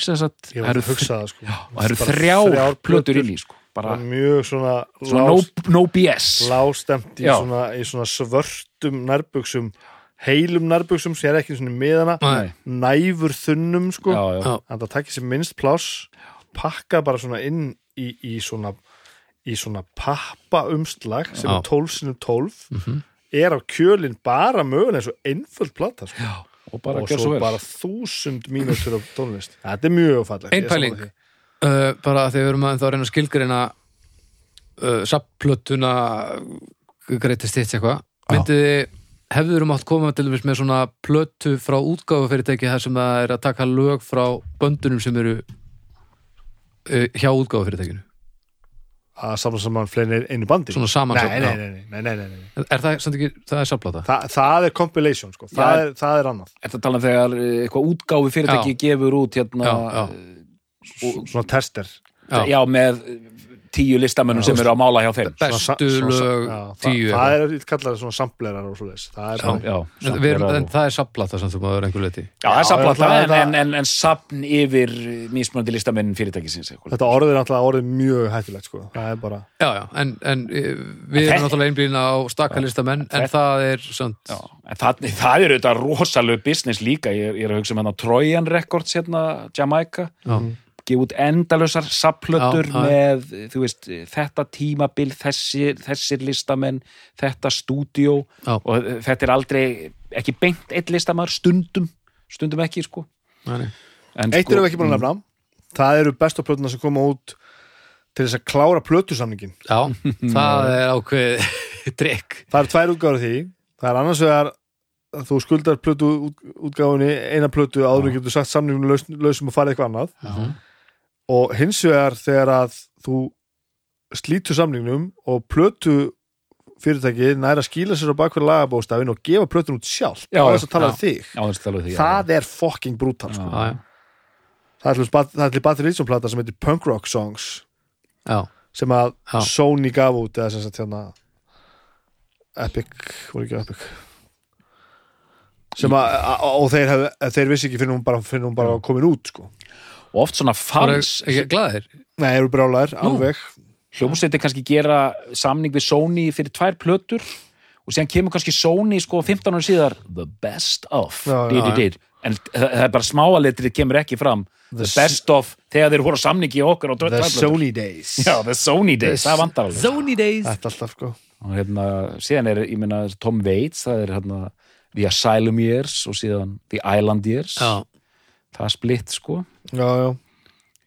það eru að sko. Þrjár plötur inn í sko bara mjög svona, svona no, no BS lástemt í í svona svörtum nærbuxum heilum nærbuxum sem er ekki svona miðana Nei. næfur þunnum sko já, já. Já. en það takkir sér minnst pláss pakka bara svona inn í, í svona í svona pappa umslag sem Já. er 12 sinum 12 Mhm. er á kjölinn bara mögulega eins og einföld plata sko. já, og bara og svo svo bara þúsund mínútur af tónlist þetta er mjög fallegt Ein er uh, bara að því við erum að, að reyna að skilgreina uh, sapplötuna greitist hitt eitthvað myndið þið hefður um átt koma til dæmis með svona plötu frá útgáfufyrirtæki þar sem það er að taka lög frá böndunum sem eru uh, hjá útgáfufyrirtækinu að samla saman fleiri einu bandi Svona samansöfn, nei, já. nei, nei, nei, nei, nei, nei. er það samt ekki, það er sapplata Þa, það er compilation sko. það, Já. er, það er annað Þetta tala um þegar eh, eitthvað útgáfi fyrirtæki gefur út hérna Já, já. Og- svona tester. Já. já, með tíu listamennum sem eru að mála hjá þeim. Bestu lög tíu það, það er kallað svona samplerar og svo leis það er en það er sem þú maður einhver leiti Já, það er er en, það- en, en, en safn yfir mismunandi listamenn fyrirtækisins þetta orðið er náttúrulega orðið mjög hættulegt sko. það er bara Já, já, en, en eh, við En erum náttúrulega einblýna á stakkalistamenn en það er samt Já, en það, er auðvitað rosalegu business líka, ég, er að hugsa um hérna Trojan Records hérna, Jamaica. Já. Gefa út Já, já. með, þú veist, þetta tímabil þessir, þessir listamenn þetta stúdíó Já. og þetta er aldrei, ekki beint eitt listamæður, stundum, stundum ekki sko. Nei, nei. en, eitt erum við ekki búin að nefna það eru bestu plötuna sem koma út til þess að klára plötusamningin Já, það er ákveð [LAUGHS] drikk það eru tvær útgáður því það er annars vegar að þú skuldar plötu út, útgáfunni eina plötu áður en getur sagt samningunum laus, lausum og farið eitthvað annað Já. Og hins vegar þegar að þú slítur samningnum og plötu fyrirtæki næra skýla sér á bakverð lagabóstafin og gefa plötun út sjálf Já, á þess að tala um þig það, er fucking brútal sko. Það er til er Battery Ritson plata sem heitir Punk Rock Songs. Já, sem að Já. Sony gaf út eða sem sagt hérna Epic, voru ekki Epic? Sem að og þeir, hef, þeir vissi ekki fyrir hún bara, bara komin út sko. Og oft svona það er fans ekki glæðir nei, eru brálaðir, alveg. Hljómsveitir kannski gera samning við Sony fyrir tvær plötur og síðan kemur kannski Sony sko 15 ára síðar the best of. Já, já, did, did, did. en það er bara smáaletrið kemur ekki fram. The, The best of þegar þeir voru samningi okkur á tvær The plötur. Sony Days. Já, the Sony days, The það vantar alveg Sony Days. Þetta alltaf sko. Og hérna, síðan er, ég meina, Tom Waits það er hérna The Asylum Years og síðan The Island Years. Já, það splitt sko. Já, já,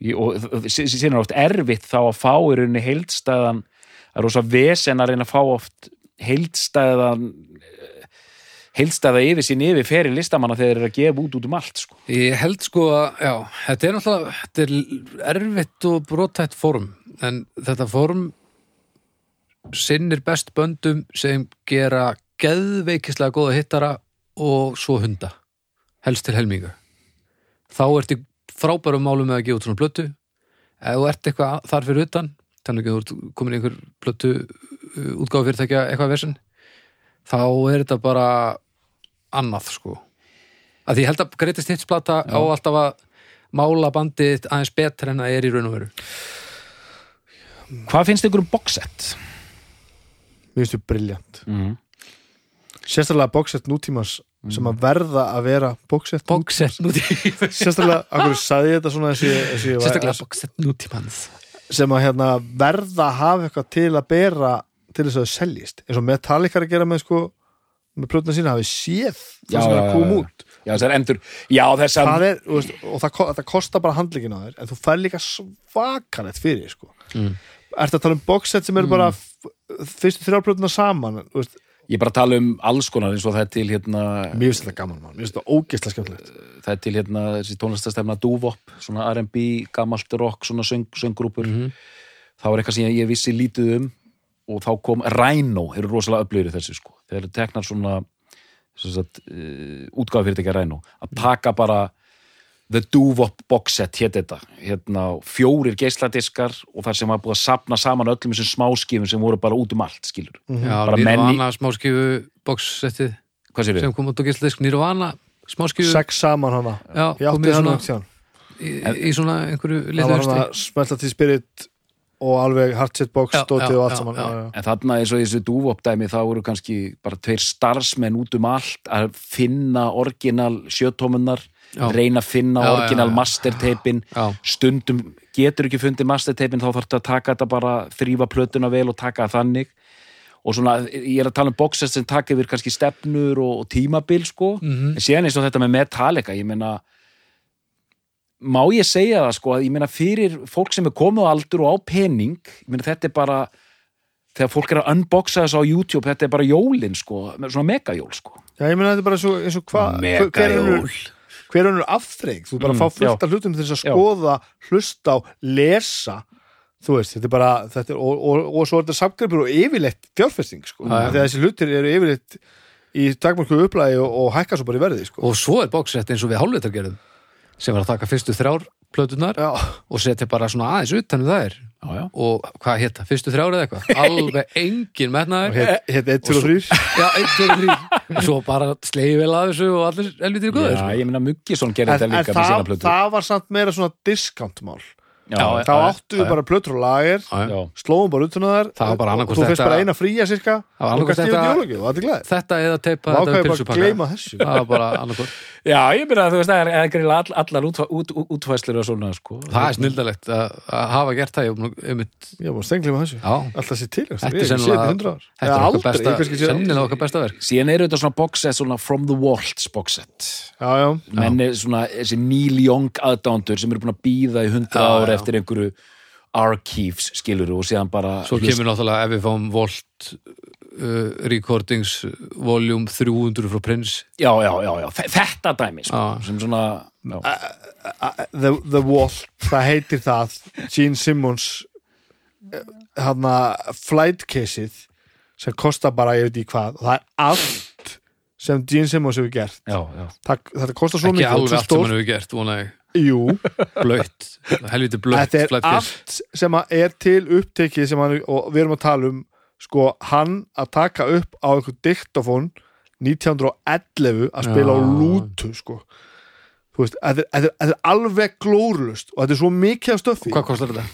Í- og sí- sí- síðan er oft erfitt þá að fá í rauninni heildstæðan það er rosa vesen að reyna að fá oft heildstæðan heildstæða yfir sín yfir fyrir listamanna þegar þeir eru að gefa út út um allt sko. ég held sko að já, þetta er náttúrulega þetta er erfitt og brotætt form en þetta form sinnir best böndum sem gera geðveikislega góða hittara og svo hunda helst til helminga þá ertu frábærum málum með að gefa út svona plötu. Ef þú ert eitthvað þar fyrir utan þannig að þú ert komin í einhver plötu útgáfa fyrirtækja eitthvað versin þá er þetta bara annað sko. Að því ég held að Greatest Hits plata á alltaf að mála bandið aðeins betur en það er í raun og veru. Hvað finnst ykkur um boxset? mér finnst þau briljant Mm. sérstaklega boxset nútímans sem að verða að vera boxset Boxset nútímans. Sérstaklega, akkur sagði ég þetta svona þessi, þessi, Sérstaklega boxset nútímans. Sem að hérna, verða að hafa eitthvað til að bera til þess að það seljist. Eins og Metallica er að gera með sko með plötuna sína hafi séð það sem er að koma út. Já, þessar endur, já þessar það er, veist, og það, það kostar bara handleikin á þér en þú fær líka svakalegt fyrir sko. Mm. ertu að tala um boxset sem eru bara f- fyrstu þrjárplötuna saman þú veist, Ég er bara að tala um alls konar eins og það er til hérna mér finnst þetta gaman mann, mér finnst þetta ógeðslega skemmtilegt. Það er til hérna þessi tónlistastefna Dúvop, svona R&B, gamalt rock, svona söng, sönggrúpur. Mhm. það var eitthvað sem ég vissi lítið um og þá kom Rhino, eru rosalega í þessu sko, þeir eru teknar svona sem sagt, uh, útgáfa fyrirtækja Rhino. Að taka bara The Duvop box set hétt þetta. Hérna, fjórir geisladiskar og þar sem var búið að sapna saman öllum þessum smáskifum sem voru bara út um allt, skilur Já, Bara menn í- Nirvana smáskifu boxsettið hvað sér sem kom út á gísladisk Nirvana smáskifu sex saman hana. Já, átti komið hana ekki síðan í, í svona einhverju það liðu var hana smelta til spirit og alveg hardset box Já, stótið já, og allt já, saman. já. já, já. En þarna eins og í þessu dúvopdæmi þá voru kannski bara tveir starfsmenn út um allt að finna orginal sjötómunnar, Já. reyna að finna Já, orginal já. masterteipin Já, stundum getur ekki fundið masterteipin þá þarf þetta að taka þetta bara þrýfa plötuna vel og taka þannig og svona, ég er að tala um boxset sem taka yfir kannski stefnur og, og tímabil sko, Mhm. en síðan eins og þetta með Metallica, ég meina má ég segja það sko að ég meina fyrir fólk sem er komið á aldur og á pening ég meina þetta er bara þegar fólk er að unboxa þessu á YouTube þetta er bara jólin sko, svona megajól sko já, ég meina þetta er bara svo, eins og hvað hver önnur- hver önnur afþreying þú bara Mm, fá fullt já. af hlutum til þess að Já. skoða hlusta á, lesa þú veist, þetta er bara þetta er, og, og, og svo er þetta samgripur og yfirleitt fjárfesting sko, Já, já. þegar þessi hlutir eru yfirleitt í takmarku upplæði og, og hækka svo bara í verði sko. og svo er boxsett eins og við hálfleitar gerðum sem var að taka fyrstu þrjár plötunar já, og setja bara svona aðeins utan um þær. Já, já. og hvað hétta, fyrstu þrjár eða eitthvað? Alveg [LAUGHS] engin og metnaður hér, hér 1, 2 og 3 [LAUGHS] já, einn, tveir, þrýr [LAUGHS] og svo bara slegið vel að þessu og allir elvitir góður Já, sko. ég meina Muggisson gerði þetta líka með sína það, plötu. það var samt meira svona Já, þá áttu við bara plötur og lager slóum bara utan Það var bara annaðhvort þú þetta- bara eina fría cirka Það var og þetta- og er eða teipa og þetta við það var bara annarkvort já, ég meina þú veist það er, er greinilega all, allar útfæ, út, út, útfæslur og svona sko. Það er snildalegt að, að hafa gert það ég, um, ég var stenglið með þessu. Já, alltaf sér til Þetta er sennilega- þetta í 100 ár. þetta Eða er okkar besta sennilega okkar besta verk. Síðan eru þetta svona boxset svona From the Waltz boxset. Já, já, menn er svona þessi Neil Young aðdándur sem eru búin að býða í hundra Já, ár já. eftir einhverju archives skilur og síðan bara svo kemur náttúrulega ef við fáum Volt uh, Recordings Volume 300 frá Prince. Já, já, já, já, þe- þetta dæmi sko, Já. sem svona já. The, the Wall það heitir það. Gene Simmons hann að flight caseið sem kostar bara ég veit í hvað og það er allt sem Gene Simmons hefur gert. Já, já. það, þetta kostar svo ekki mikið og alveg allt sem hann hefur gert vona ég. Jú, blöytt, helviti blöytt þetta er allt sem að er til upptekið sem hann, og við erum að tala um sko, hann að taka upp á einhver diktafón 1911 að spila á Já. lútu sko. Þú veist, þetta er, er, er alveg glórlust og þetta er svo mikið af stöffi. Hvað kostar þetta?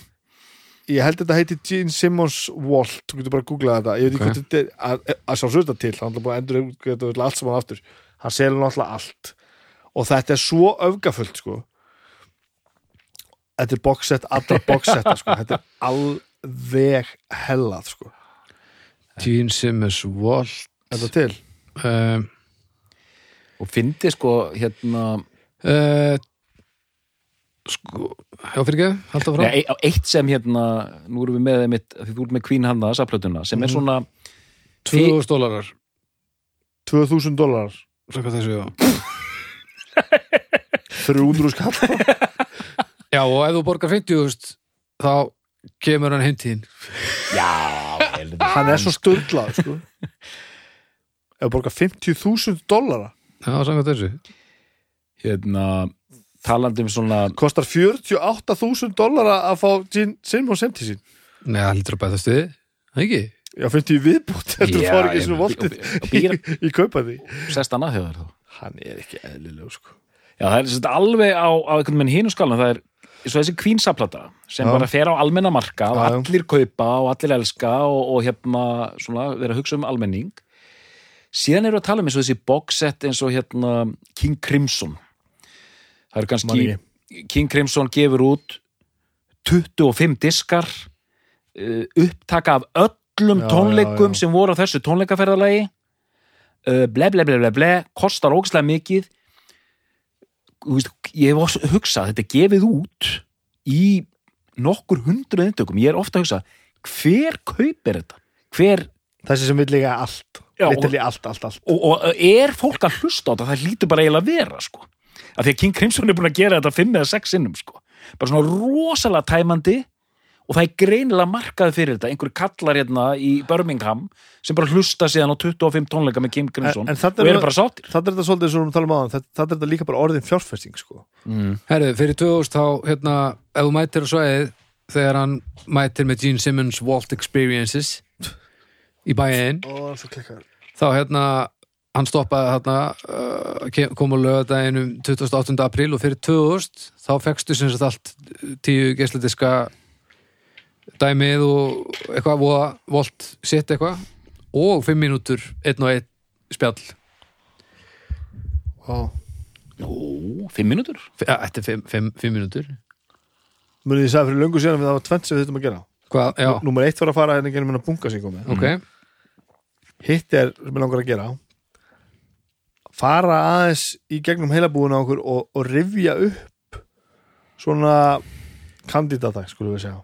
ég held að þetta heiti Gene Simmons Walt, þú getur bara að googla þetta. Ég veit ekki Ok. hvað þetta er, að, sjá þetta til hann er búin að endur þetta öll allt saman aftur. Hann selur náttúrulega allt. Og þetta er svo öfgafullt sko. Þetta er boxset allra boxsetta sko, þetta er alveg hellað sko, Gene Simmons Volt þetta til? Um, og fyndi sko hérna uh, sko já fyrir ekki, halda frá Nei, e- eitt sem hérna, nú erum við með einmitt, því þú ert með Queen Hanna, þessa plötuna, sem er Mhm. svona 2000 dólarar. 2000 dólarar. Svaka þessu, já. [LAUGHS] 300 skall. Já, og ef þú borgar 50.000 þá kemur hann heimtíðin já, [LAUGHS] hann er svo sturglað sko. Ef þú borgar 50.000 dólara já, samkvæmt þessu. Hérna talandi um svona kostar 48.000 dólara að fá Gene Simmons heim til sín. Nei, það lítur að bæta stuði, það ekki? Já, 50 viðbútt Þetta fór ekki ég- svona voltið í kaupa því sest annað hjá þér þá? Hann er ekki eðlileg sko. Já, það er sem alveg á, á einhvern veginn hínu skalum, það er svo þessi kvínsaplata sem Já. bara fer á almenna marka og allir kaupa og allir elska og, og hérna svona vera að hugsa um almenning. Síðan eru að tala um eins og þessi boxset eins og hérna King Crimson. Það eru kannski King Crimson gefur út 25 diskar uh, upptaka af öllum Já, tónleikum já, sem voru á þessu tónleikaferðalagi. Uh, ble, ble, ble, ble, kostar ógæslega mikið veist, ég hef hugsað þetta gefið út í nokkur hundruð eintökum ég er ofta að hugsa, hver kaupir þetta? Hver, þessi sem vil líka allt. Já, og- allt, allt, allt. og, og er fólk að hlusta á þetta? Það lítur bara eiginlega að vera, sko. Af því að King Crimson er búin að gera þetta fimm eða sex sinnum, sko. Bara svona rosalega tæmandi og það er greinilega markað fyrir þetta einhverju kallar hérna í Birmingham sem bara hlusta síðan á 25 tónleika með King Crimson En- en og er- eru bara sáttir Þetta er þetta svolítið svo um talum á það Þetta er þetta líka bara orðin fjárfesting sko. mm. Herðu, fyrir 2000 þá, hérna, ef þú mætir á svæðið þegar hann mætir með Gene Simmons Walt Experiences í bæinn, þá hérna hann stoppaði hérna kom á lögadaginn um 28. apríl og fyrir 2000 þá fekstu sem sagt allt tíu geisladiska dæmið og eitthvað voða volt sitt eitthvað. Og 5 mínútur, einn og einn spjall. Ó. Ó, fimm mínútur? Þetta er 5 mínútur. Munið ég sagði fyrir löngu síðan að það var tvent sem við þurfum að gera. Hvað, já, Númer eitt var að fara hérna genið minna bunga sem komið ok. Hitt er sem ég langar að gera fara aðeins í gegnum heilabúin á okkur og, og rifja upp svona kandidata, skulum við segja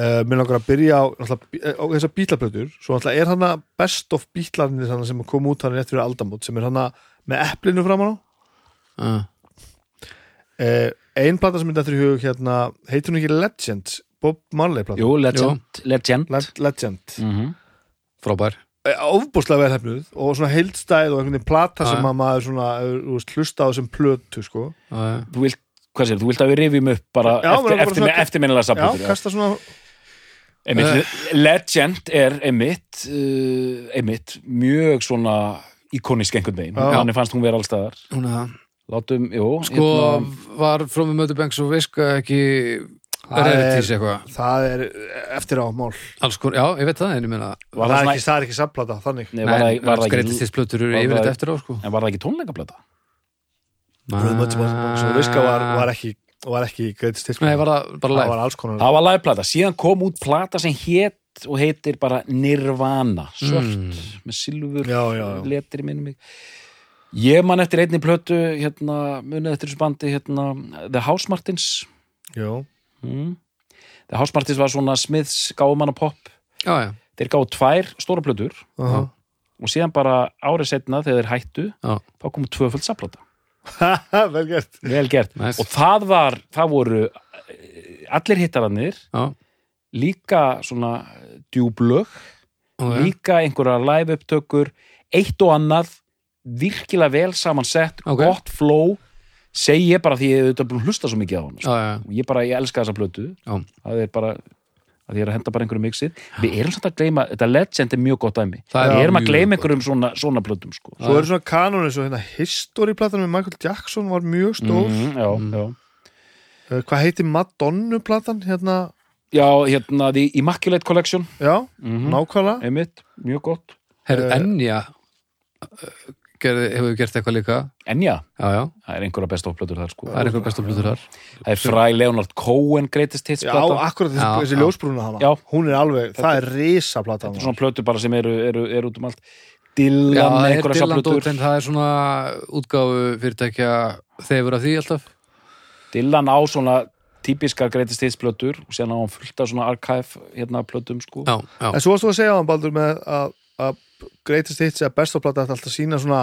Uh, mér langar að byrja á, náttúrulega, á þessar bítlaplötur svo er hann best of bítlarnir þarna sem kom út hann rétt fyrir aldamót sem er hann með eplinu framan á. Uh, uh, ein plata sem er þetta í hug hérna, heitir hún ekki Legends Bob Marley plata? Jú, legend, legend. Le Legend. Mm Frábær. Ofbúslega vel hefnuð og svona heildstæð og einhvern veginn plata sem já. að maður svona, hlusta á sem plötu sko. uh, Þú vilt, hvað sér, þú vilt að við rifjum upp bara Já, eftir, eftir, eftir, eftirminnilega já, kasta svona einmitt, Legend er einmitt uh, einmitt, mjög svona íkonisk einhvern veginn, hann fannst hún vera allstaðar Hún að látum, jú Sko, hérna, var From the Mother Banks og Viska ekki Það Rarities er- eitthvað? það er eftir á mál. Alls kon, já, ég veit það, en ég meina var það er ekki, það er ekki samplata, þannig. Nei, var, það, var, ekki, var sko. En var það ekki tónleikaplata? svo viska var, var ekki var ekki greitist til Nei, var það bara það live? var alls konar Það var liveplata, síðan kom út plata sem hét og heitir bara Nirvana. Svört, Mm. með silfur Já, já, já. letri minnum mig. Ég man eftir einni plötu hérna, munið eftir þessu bandi hérna, The House Martins. Mm. The House Martins var svona Smiths gáfumanna pop. Já, já, þeir gáðu tvær stóra plötur. Aha. og síðan bara árið setna þegar þeir hættu já, þá komu tvöföld saplata vel gert. Vel gert. Nice. og það var, það voru eh, allir hittarannir já. Líka svona djúblög ok. líka einhverja live upptökur. Eitt og annað virkilega vel samansett, Ok. gott flow. Segi ég bara því ég hef auðvitað búin að hlusta svo mikið á hann Já, já, og ég bara, ég elska þessa plötu. Já. það er bara að ég er að henda bara einhverju mixið við erum samt að gleyma, þetta legend er mjög gott dæmi. Það er við erum að gleyma einhverjum svona, svona plötum sko. svo eru svona kanonir, svo hérna history-platan með Michael Jackson var mjög stór. Mhm, já, Mm. já. uh, hvað heitir Madonna-platan hérna, já, hérna The Immaculate Collection. Já, mm nákvæmlega. Einmitt, mjög gott. Herru, Eh, Enja gerði, hefur gert eitthvað líka? En já, Já, já, það er einhverja besta plötur þar sko. það er eitthvað bestu plötur þar. Það er fræ Leonard Cohen greatest hits já, plata akkurat þessi, þessi ljósbrúna hana. Já. hún er alveg, það er risa plata þetta er svona plötur bara sem eru, eru, eru út um allt. Dylan er einhverja en það er svona útgáfu fyrirtækja. Þeifur af því alltaf. Dylan á svona típiskar greatest hits plötur og síðan á hann fullt af svona archive hérna plötum sko. Já, já, En svo varst þú að segja á hann Baldur með að, að greatest hits eða best of plata þetta alltaf sína svona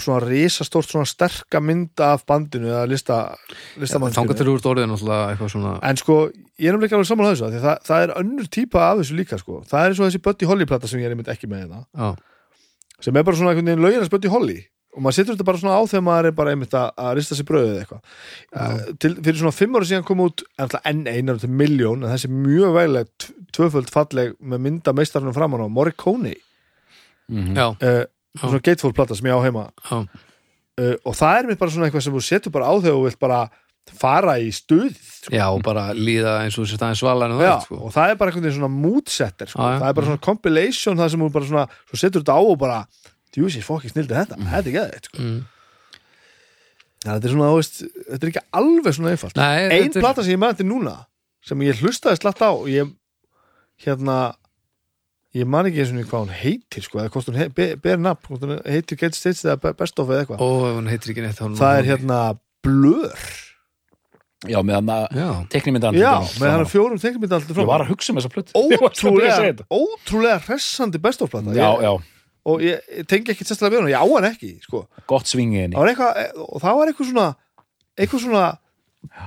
svona risastórt svona sterka mynda af bandinu eða lista, eitthvað svona en sko, ég er náttúrulega alveg saman á þessu því það, það er önnur típa af þessu líka sko. það er eins og þessi Buddy Holly plata sem ég er einmitt ekki með hérna. Já, sem er bara svona einhvern veginn löginans Buddy Holly og maður setur þetta bara svona á þegar maður er bara einmitt að, að rista sér bröðið eða eitthvað. Uh, til, fyrir svona fimm ára síðan kom út enn einar til miljón en þessi mjög vegleg tvöföld falleg með mynda meistarinn framan á Morricone. Mhm. já, uh, svona gatefold plata sem ég á heima. Já, uh, og það er mitt bara svona eitthvað sem þú setur bara á þegar þú vilt bara fara í stuð sko. já, og bara líða eins og þessi staðin svala en Já, það, sko. og það er bara einhvern veginn svona moodsetter sko. Það er bara svona compilation það sem þú bara svona, svo setur þetta á og bara djúsir fokki snildi þetta, þetta er geðið sko. mm. þetta er svona, veist, þetta er ekki alveg svona einfalt. Nei, ein er- plata sem ég með þetta núna sem ég hlustaði slatt á og ég hérna ég man ekki eins og hvað hún heitir sko, eða hvort hún he, ber, ber nafn hvort hún heitir Get States eða Be- Best of eða eitthvað. Það er hérna Blur. Já, með hann að já, teknimyndandi já, með hann fjórum teknimynd alltaf Ég var að hugsa um þessa að segja ótrúlega, ótrúlega hressandi Best of plata. Já, ég, já, og ég, ég tengi ekki sérstaklega við hann, ég á hann ekki sko. gott svingi henni eitthvað, og það var eitthvað svona eitthvað svona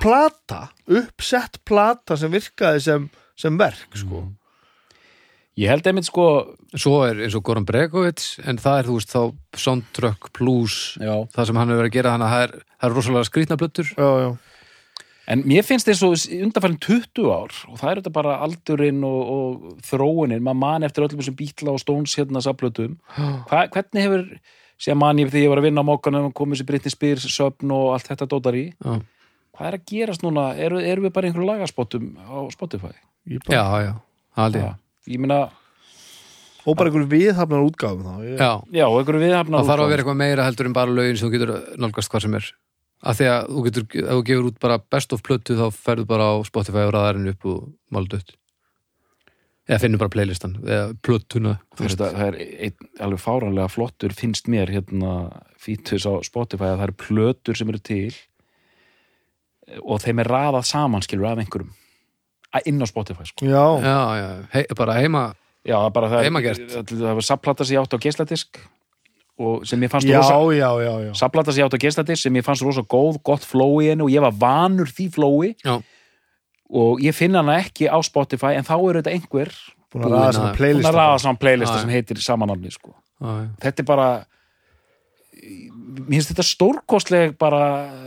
plata uppsett plata sem virkaði sem, sem verk sko. Ég held einmitt sko svo er eins og Goran Bregovic en það er þú veist þá soundtrack plus Já. það sem hann hefur verið að gera þannig að það er, það er rosalega skrýtna blöttur já, já, En mér finnst eins og undanfærin 20 ár og það er þetta bara aldurinn og, og þróunin, maður man eftir öllum þessum bítla og stóns hérna saflötum Hva, hvernig hefur, sé man ég því ég var að vinna á mókanum, komið sér Britney Spears söfn og allt þetta dótar í. Já, hvað er að gerast núna, eru, eru við bara einhverju lagaspottum á Spotify? já, já, held ég. Já, ég meina, og bara einhverju viðhafnar útgáfum þá ég, já, já, og einhverju viðhafna það þarf að vera eitthvað meira heldur en bara lögin sem þú getur nálgast hvað sem er af því að þú getur, ef þú gefur út bara best of plötu þá ferðu bara á Spotify og ræðarinn upp og málu dött eða finnur bara playlistan eða plötuna Þú veist að það er einn alveg fáranlega flottur finnst mér hérna fítus á Spotify að það eru plötur sem eru til og þeim er raðað saman skilur af einhverjum Að- inn á Spotify sko. já, já, já, hei, bara heima Já, er bara það Heimagert. það, það var sapplata sem ég átt á geisladisk sem ég fannst já, rosa já, já, já. sapplata sem ég átt á geisladisk sem ég fannst rosa góð, gott flow í henni og ég var vanur því flowi já, og ég finn hana ekki á Spotify en þá er þetta einhver búin að að- saman búin playlist að raða saman playlista sem heitir samanarni sko. þetta er bara mér finnst þetta stórkostleg bara,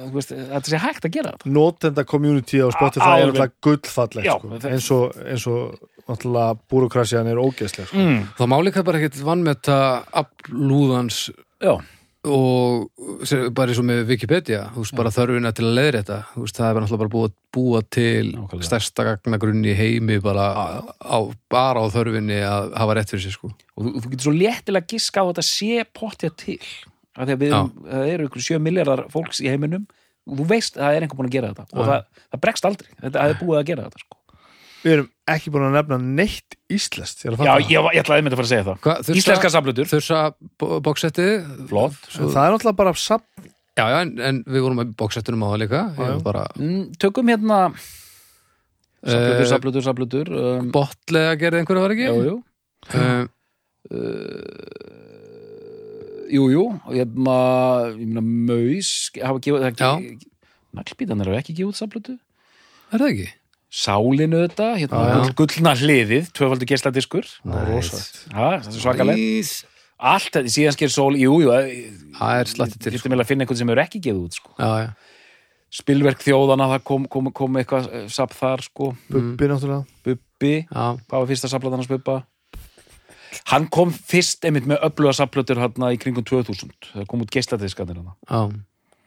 þú veist, þetta sé hægt að gera notenda community á Spotify A- er alltaf gullfallegt Já, sko. þetta- eins og, eins og náttúrulega búrokrasiðan er ógeðsleg sko. mm. þá má líka bara ekkert vannmeta aflúðans já, og sem- bara eins og með Wikipedia þú veist, bara þörfina til að leiðri þetta veist, það er bara náttúrulega bara búið að búa til Nákvæmlega. stærsta gagnagrunni í heimi bara, á, bara á þörfinni að hafa rétt fyrir sér sko. Og þú, þú getur svo léttilega giska á að þetta sé pottja til af því að við erum, það eru ykkur 7 miljardar fólks í heiminum. Og þú veist að það er einhver búin að gera þetta og það, það bregst aldrei, þetta það er búið að gera þetta sko. Við erum ekki búin að nefna neitt að já, ég, ég ætlaði einmitt að fara að segja það. Hva, þursa, íslenska saflutur, þursa bóksetti flott. En það er náttúrulega bara sap, já, já, en, en við vorum með bóksettunum á það líka. Bara mm, tökum hérna saflutur, Eh, saflutur, saflutur um, botlega gerði einhverju var ekki? Jú, jú. Uh, jú, jú, og ég maður ég meina maus hafa gefið það ekki gefið út saflutu er það ekki? Sálinu þetta, hérna já. gull- gullna hliðið, tvöfaldur geisladiskur rosalegt. ha, það er svakalegt. Allt þetta, síðan sker sól, jú, jú það er slatti til Þetta sko. meðal að finna einhvern sem hefur ekki gefið út sko. já, já. spilverk þjóðana, það kom, kom, kom eitthvað eh, safn þar, sko, Bubbi náttúrulega. Bubbi Já, hvað var fyrsta safnplatan hans Bubba? Hann kom fyrst einmitt með öfluga safnplötur hérna í kringum 2000 það kom út geisladiskanir hérna já,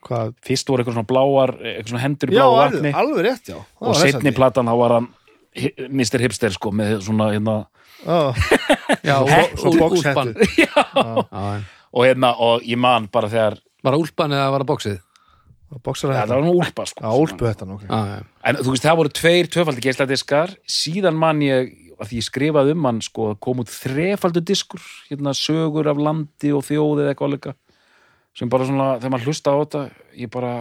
Hvað? fyrst voru eitthvað svona bláar, eitthvað svona hendur í Já, alveg, vatni. alveg rétt, já. Það og var setni platan, þá var hann Mr. Hipster, sko, með svona hérna, Já, já [LAUGHS] boxhettu. úlpan. já, Já, já. og hérna, og ég man bara þegar Var það úlpan eða var það bóksið? boxar ja, það. þetta var nú úlpa, sko. Já, úlpu þetta, ok. Já, já, en þú veist, það voru tveir tvöfaldi geisladiskar. Síðan man ég, að því ég skrifaði um hann sko, að kom út þrefaldur diskur hérna sögur af landi og þjóð eða eitthvað líka sem bara svona, þegar maður hlusta á þetta ég bara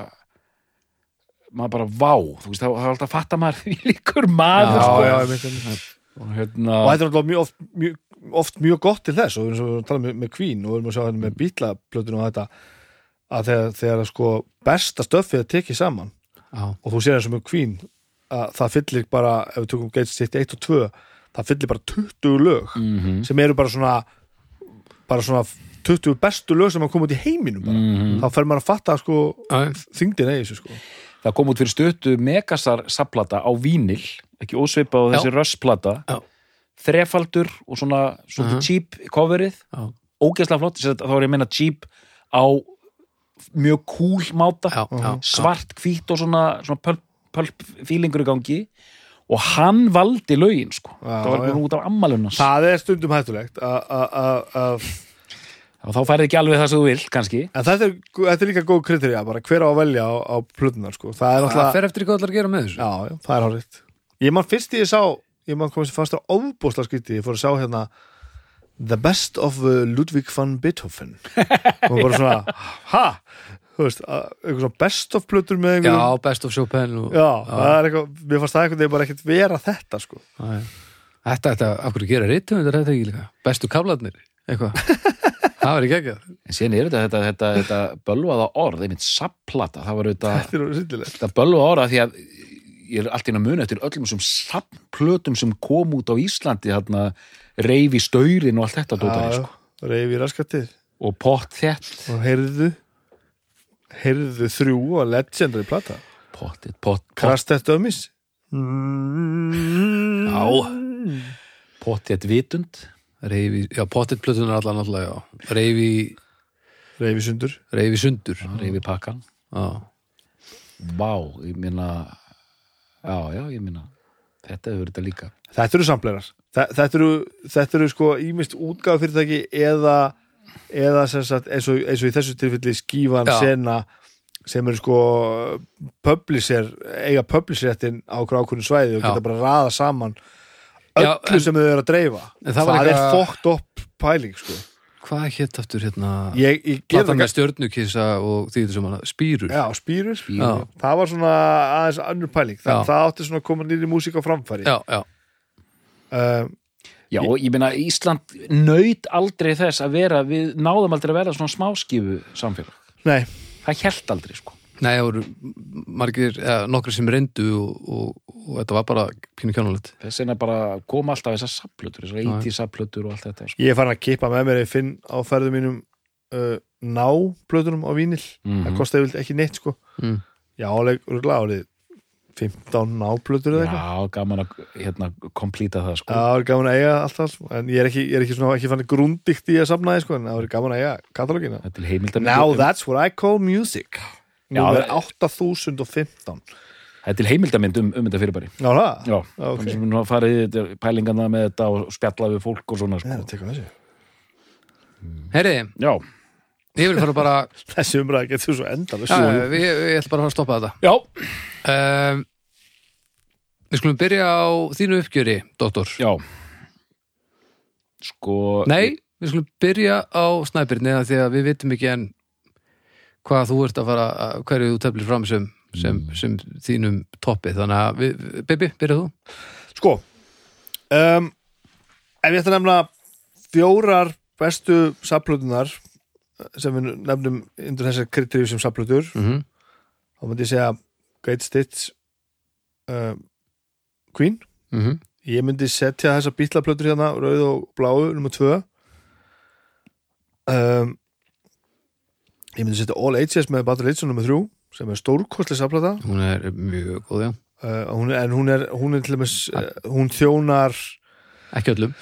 maður bara vá, þú veist, það var alltaf að fatta maður [LAUGHS] því líkur maður Já, sko. já, að og hérna og þetta er náttúrulega mjög oft, mjög, oft mjög gott til þess og eins og við erum að tala með, með Queen og við erum að sjá hérna með bítlaplötun og þetta að þegar, þegar sko besta stöffið er tekið saman já, og þú sér eins og með Queen að það fyllir bara, ef við tökum Gates City 1 og 2 það fyllir bara 20 lög mm sem eru bara svona bara svona 20 bestu lög sem hafa komið út í heiminum bara. Mhm. þá fer maður að fatta sko Mm. þingdina í þessu sko. Það kom út fyrir stöttu megasar sapplata á vínil, ekki ósvipað á þessi rössplata. Þrefaldur og svona, svona Mhm. cheap coverið. Ógeðslega flott, þá er ég að meina cheap á mjög cool máta, já, já, svart hvít og svona, svona pulp, pulp feelingur í gangi. Og hann valdi lögin sko, Já, það var út af ammalunars það er stundum hættulegt að- að- að að- og þá færði ekki alveg það sem þú vilt kannski. En þetta er, þetta er líka góð kriterja bara hver á að velja á, á plötunar sko. Það er Það náttúrulega fer eftir hvað allar að gera með þessu. Já, já, það er hárið Ég man fyrst í ég sá, ég man komið sem fast á ofbúsla skrítið, ég fór að sjá hérna The best of uh, Ludwig van Beethoven. Og bara svona, [LAUGHS] ha? Þú veist, að- eitthvað svona best of plötur með Já, einhverjum Best of Chopin og, Já, það er eitthvað, mér fannst það eitthvað bara ekkert vera þetta sko. Já, já. Þetta, þetta, akkur gera rithöfundar þetta ekki líka? Bestu kaflarnir, eitthvað [LAUGHS] Það var ekki ekki En síðan er þetta, þetta, þetta, bölvaða orð, einmitt sapplata, það var þetta, bölvaða orð af því að ég er allt inn að muna eftir öllum þessum sappplötum sem kom út á Íslandi, þarna reyfi staurin og allt þetta dótari, sko. Reyfi raskatið og pott þett, og heyrðu heyrðu þrjú og legendary plata. Pottið, pott, pott, Krastet Dömis Já. pott þett vitund, Reyfi, já, pottet plötunar allan alltaf, já Reyfi, Reyfi sundur reyfi sundur reyfi pakkan. Já, Vá, ég minna, já, já, ég minna, þetta hefur þetta líka. Þetta eru samplerar Þe- Þetta eru, þetta eru sko ímist útgáð fyrirtæki eða, eða sem sagt, eins, og, eins og í þessu tilfelli skífan Já. sena sem eru sko publisher, eiga publisherettin á okkur ákvörnum svæði og Já. geta bara raða saman öllu sem þau eru að dreifa. En það það, var er eitthvað- fókt upp pæling sko. Hvað hétt aftur hérna? Ég, ég Platan það með stjörnukissa og því þetta sem hana Spýrur Já, spýrur, Já. það var svona aðeins annur pæling, það, Já. það átti svona að koma nýri músík á framfæri. Já, já, um, Já, og ég meina, Ísland naut aldrei þess að vera, við náðum aldrei að vera svona smáskifu samfélag. Nei, Það hjælt aldrei, sko. Nei, það voru margir, eða nokkri sem reyndu og, og, og þetta var bara pínu kjánulegt Þess vegna bara kom alltaf þessar sapplötur, þessar 80 sapplötur og allt þetta, sko. ég er farin að kippa með mér ég finn á ferðum mínum uh, ná plötunum á vínil það Mhm. kosti yfirleitt ekki neitt sko mm. Já, áleg, örgulega árið 15 ná plötur eða eitthvað Já, gaman að, hérna, komplíta það, sko. Já, það er gaman að eiga alltaf en ég er ekki, ég er ekki, svona, ekki fannig grúndikt í að safna því sko, en það er gaman að eiga katalógina Það er. Now that's what I call music Já, Númer það- 8015 Það er til heimildamind um, um þetta fyrirbæri. Já, það? Já, Já, ok. þannig sem nú farið í þetta- pælingana með þetta og spjalla við fólk og svona, sko. að teka þessu Herri, Já, ég vil fara bara [LAUGHS] Þessi umræði getur svo endalus já, við, við, ég ætla bara að fara að stoppa þetta já, um, Við skulum byrja á þínu uppgjöri, doktor já. Sko... Nei, við skulum byrja á snæbyrni eða því að við vitum ekki en hvað þú ert að fara hverju þú teflir fram sem, sem, sem þínum toppi. Þannig að, við, Bibi, byrjað þú? Sko um, Ef ég ætti að nefna fjórar bestu sapplötunar sem við nefnum undir þessar kriteríu sem sapplötur Mm -hmm. þá myndi ég segja Great Stits um, Queen. Mm ég myndi setja þessar bítlaplötur hérna rauð og bláu, nummer tvö. Um, ég myndi setja All Ages með Battle Ages nummer þrjú sem er stórkostlega sapplata Hún er mjög góð, já. Uh, hún, en hún er, hún er til dæmis uh, hún þjónar Ekki öllum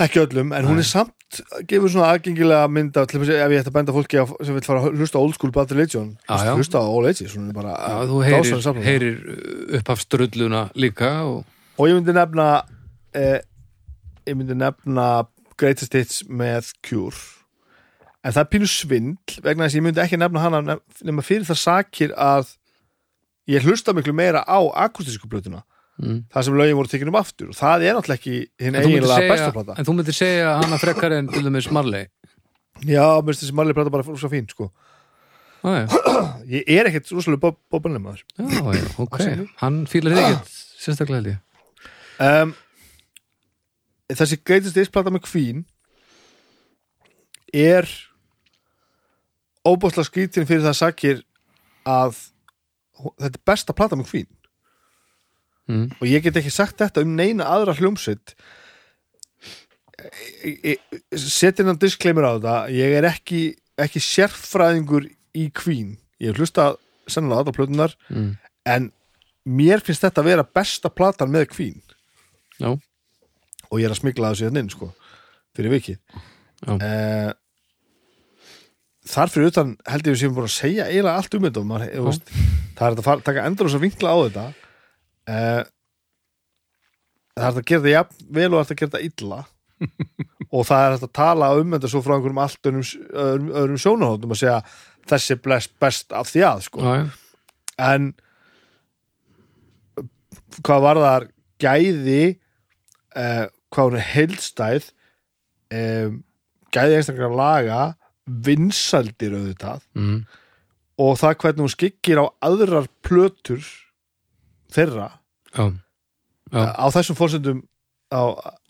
ekki öllum, en hún er samt gefur svona aðgengilega mynd af til dæmis ef ég ætti að benda fólki á, sem vil fara að hlusta Old School Legion Já, já. hlusta á All Ages, hún er bara Já, þú heyrir, heyrir upphafstrulluna líka og og ég myndi nefna eh, ég myndi nefna Greatest Hits með Cure en það er pínu svindl vegna þess að ég myndi ekki nefna hana nema fyrir það sakir að ég hlusta miklu meira á akustísku plötuna mm. það sem lögin voru tekin um aftur. Og það er náttúrulega ekki hinn eiginlega segja, besta plata. en þú myndir segja hana frekar en til dæmis Marley? Já, mér finnst þessi mannlega plata bara svo fín sko. ah, [CLEARS THROAT] ég er ekkert rosalega Bob, Bob Burnham maður. Já, ok. Hann fílar þig ekkert [CLEARS THROAT] sérstaklega held ég. Um, þessi Greatest Hits plata með Queen er óbúslega skrítin fyrir það sakir að þetta er besta plata með Queen. Mm. og ég get ekki sagt þetta um neina aðra hljómsveit. Setja innan disclaimer á þetta. Ég er ekki, ekki sérfræðingur í Queen. Ég hef hlusta sennilega aðra plötunar Mm. en mér finnst þetta að vera besta platan með Queen. Já, og ég er að smigla þessu hérna inn sko, fyrir vikið. Uh, þar fyrir utan held ég að við séum búin að segja eiginlega allt um þetta og maður, ég, veist, það er að fara, taka endur og vinkla á þetta. Uh, það er að gera þetta jafn vel og það er að gera þetta illa. [LAUGHS] Og það er að tala um þetta svo frá einhverjum allt öðrum, öðrum, öðrum sjónahóttum að segja þessi er best, af því að sko. En hvað var þar gæði uh, hvað hún er heildstæð um, gæði einstaklega laga vinsældir auðvitað. Mm. og það hvernig hún skyggir á aðrar plötur þeirra. Já, já, á þessum fórsendum á,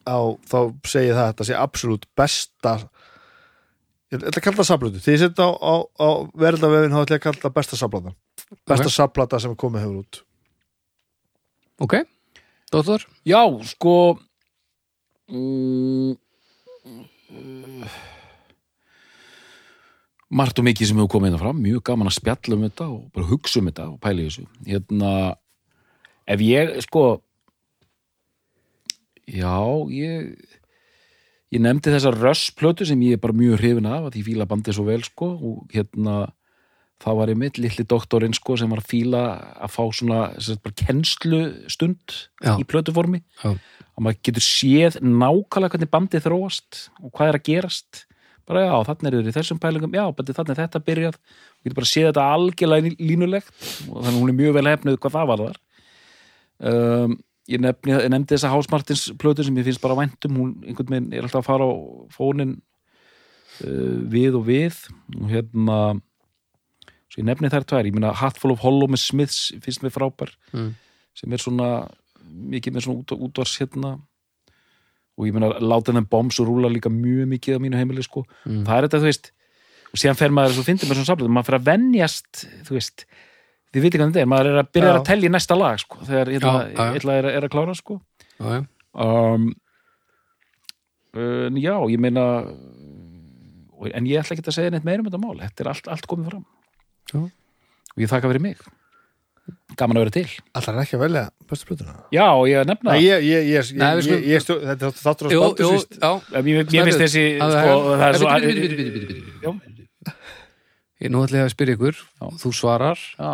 á, þá segi ég það að þetta sé absolutt besta ég ætla að kalla það saplötu því ég setja á, á, á verðaldavefin þá ætla ég að kalla það besta saplata besta Ok. saplata sem komið hefur út. Ok. Dóttor, Já, sko mm, margt og mikið sem hefur komið hérna fram, mjög gaman að spjalla um þetta og bara hugsa um þetta og pæla í þessu hérna ef ég, sko já, ég ég nefndi þessa rössplötu sem ég er bara mjög hrifin af að ég fíla bandið svo vel, sko og hérna það var einmitt litli doktorinn sko sem var að fíla að fá svona sagt, bara kennslu stund Já. í plötuformi Já. og maður getur séð nákvæmlega hvernig bandið þróast og hvað er að gerast bara já, þannig er þeir í þessum pælingum. Já, þannig er þetta byrjað. Og getur bara séð þetta algjörlega lí- línulegt. Og þannig hún er mjög vel hefnuð hvað það var þar um, ég, nefni, ég nefndi þessa Hásmartins plötu sem ég finnst bara væntum. Hún einhvern veginn er alltaf að fara á fónin uh, við og við. Og hérna svo ég nefni þær tvær, ég meina Hatful of Hollow með Smiths finnst mér frábær Mm. sem er svona mikið með svona út, útvars hérna og ég meina láta þennan bombs og rúla líka mjög mikið á mínu heimili sko. Mm. það er þetta, þú veist og síðan fer maður, svo finnir maður svona samlega maður fer að venjast, þú veist þið viti hvað þetta er, maður er að byrja Já. að telja í næsta lag sko, þegar illa er, er að klára sko. Já, um, uh, já, ég meina en ég ætla ekki að segja neitt meira um þetta mál. Þetta er allt, allt komið fram. Já. og ég þakka fyrir mig. Gaman að vera til. Alltaf er ekki að velja bestu plötuna já, og ég nefna Nei, ég, ég, ég, ég, ég, ég stjórn, þetta er þáttur spátu jú, síst mér finnst þessi sko, það er bíddu. Já. Ég nú ætla ég að spyrja ykkur Já. þú svarar Já.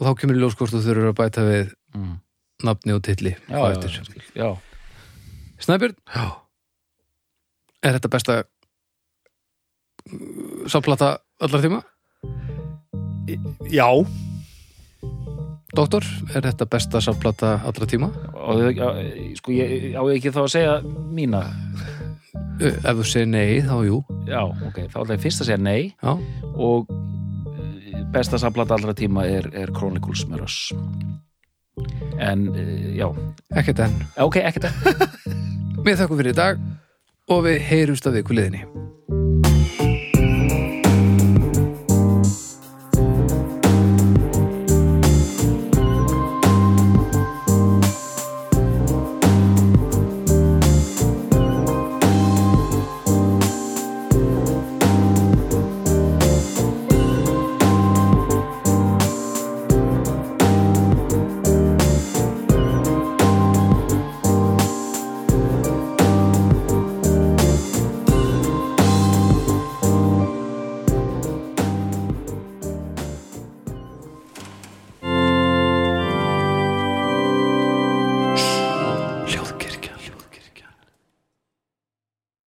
og þá kemur í ljós hvort þú þurfur að bæta við Mm. nafni og titli Já, á já, eftir. já, já. Snæbjörn, Já. er þetta besta sáplata allar tíma? Já, Doktor, er þetta besta sáplata allra tíma? Og, sko, ég á ekki þá að segja mína? Ef þú segir nei, þá jú. Já, ok, þá ætla ég fyrst að segja nei. Já, og eh, besta samplata allra tíma er, er Chronicles með Russ. En, eh, já. Ekkert enn. Ok, ekkert [LAUGHS] Við þakkum fyrir í dag og við heyrumst að viku liðinni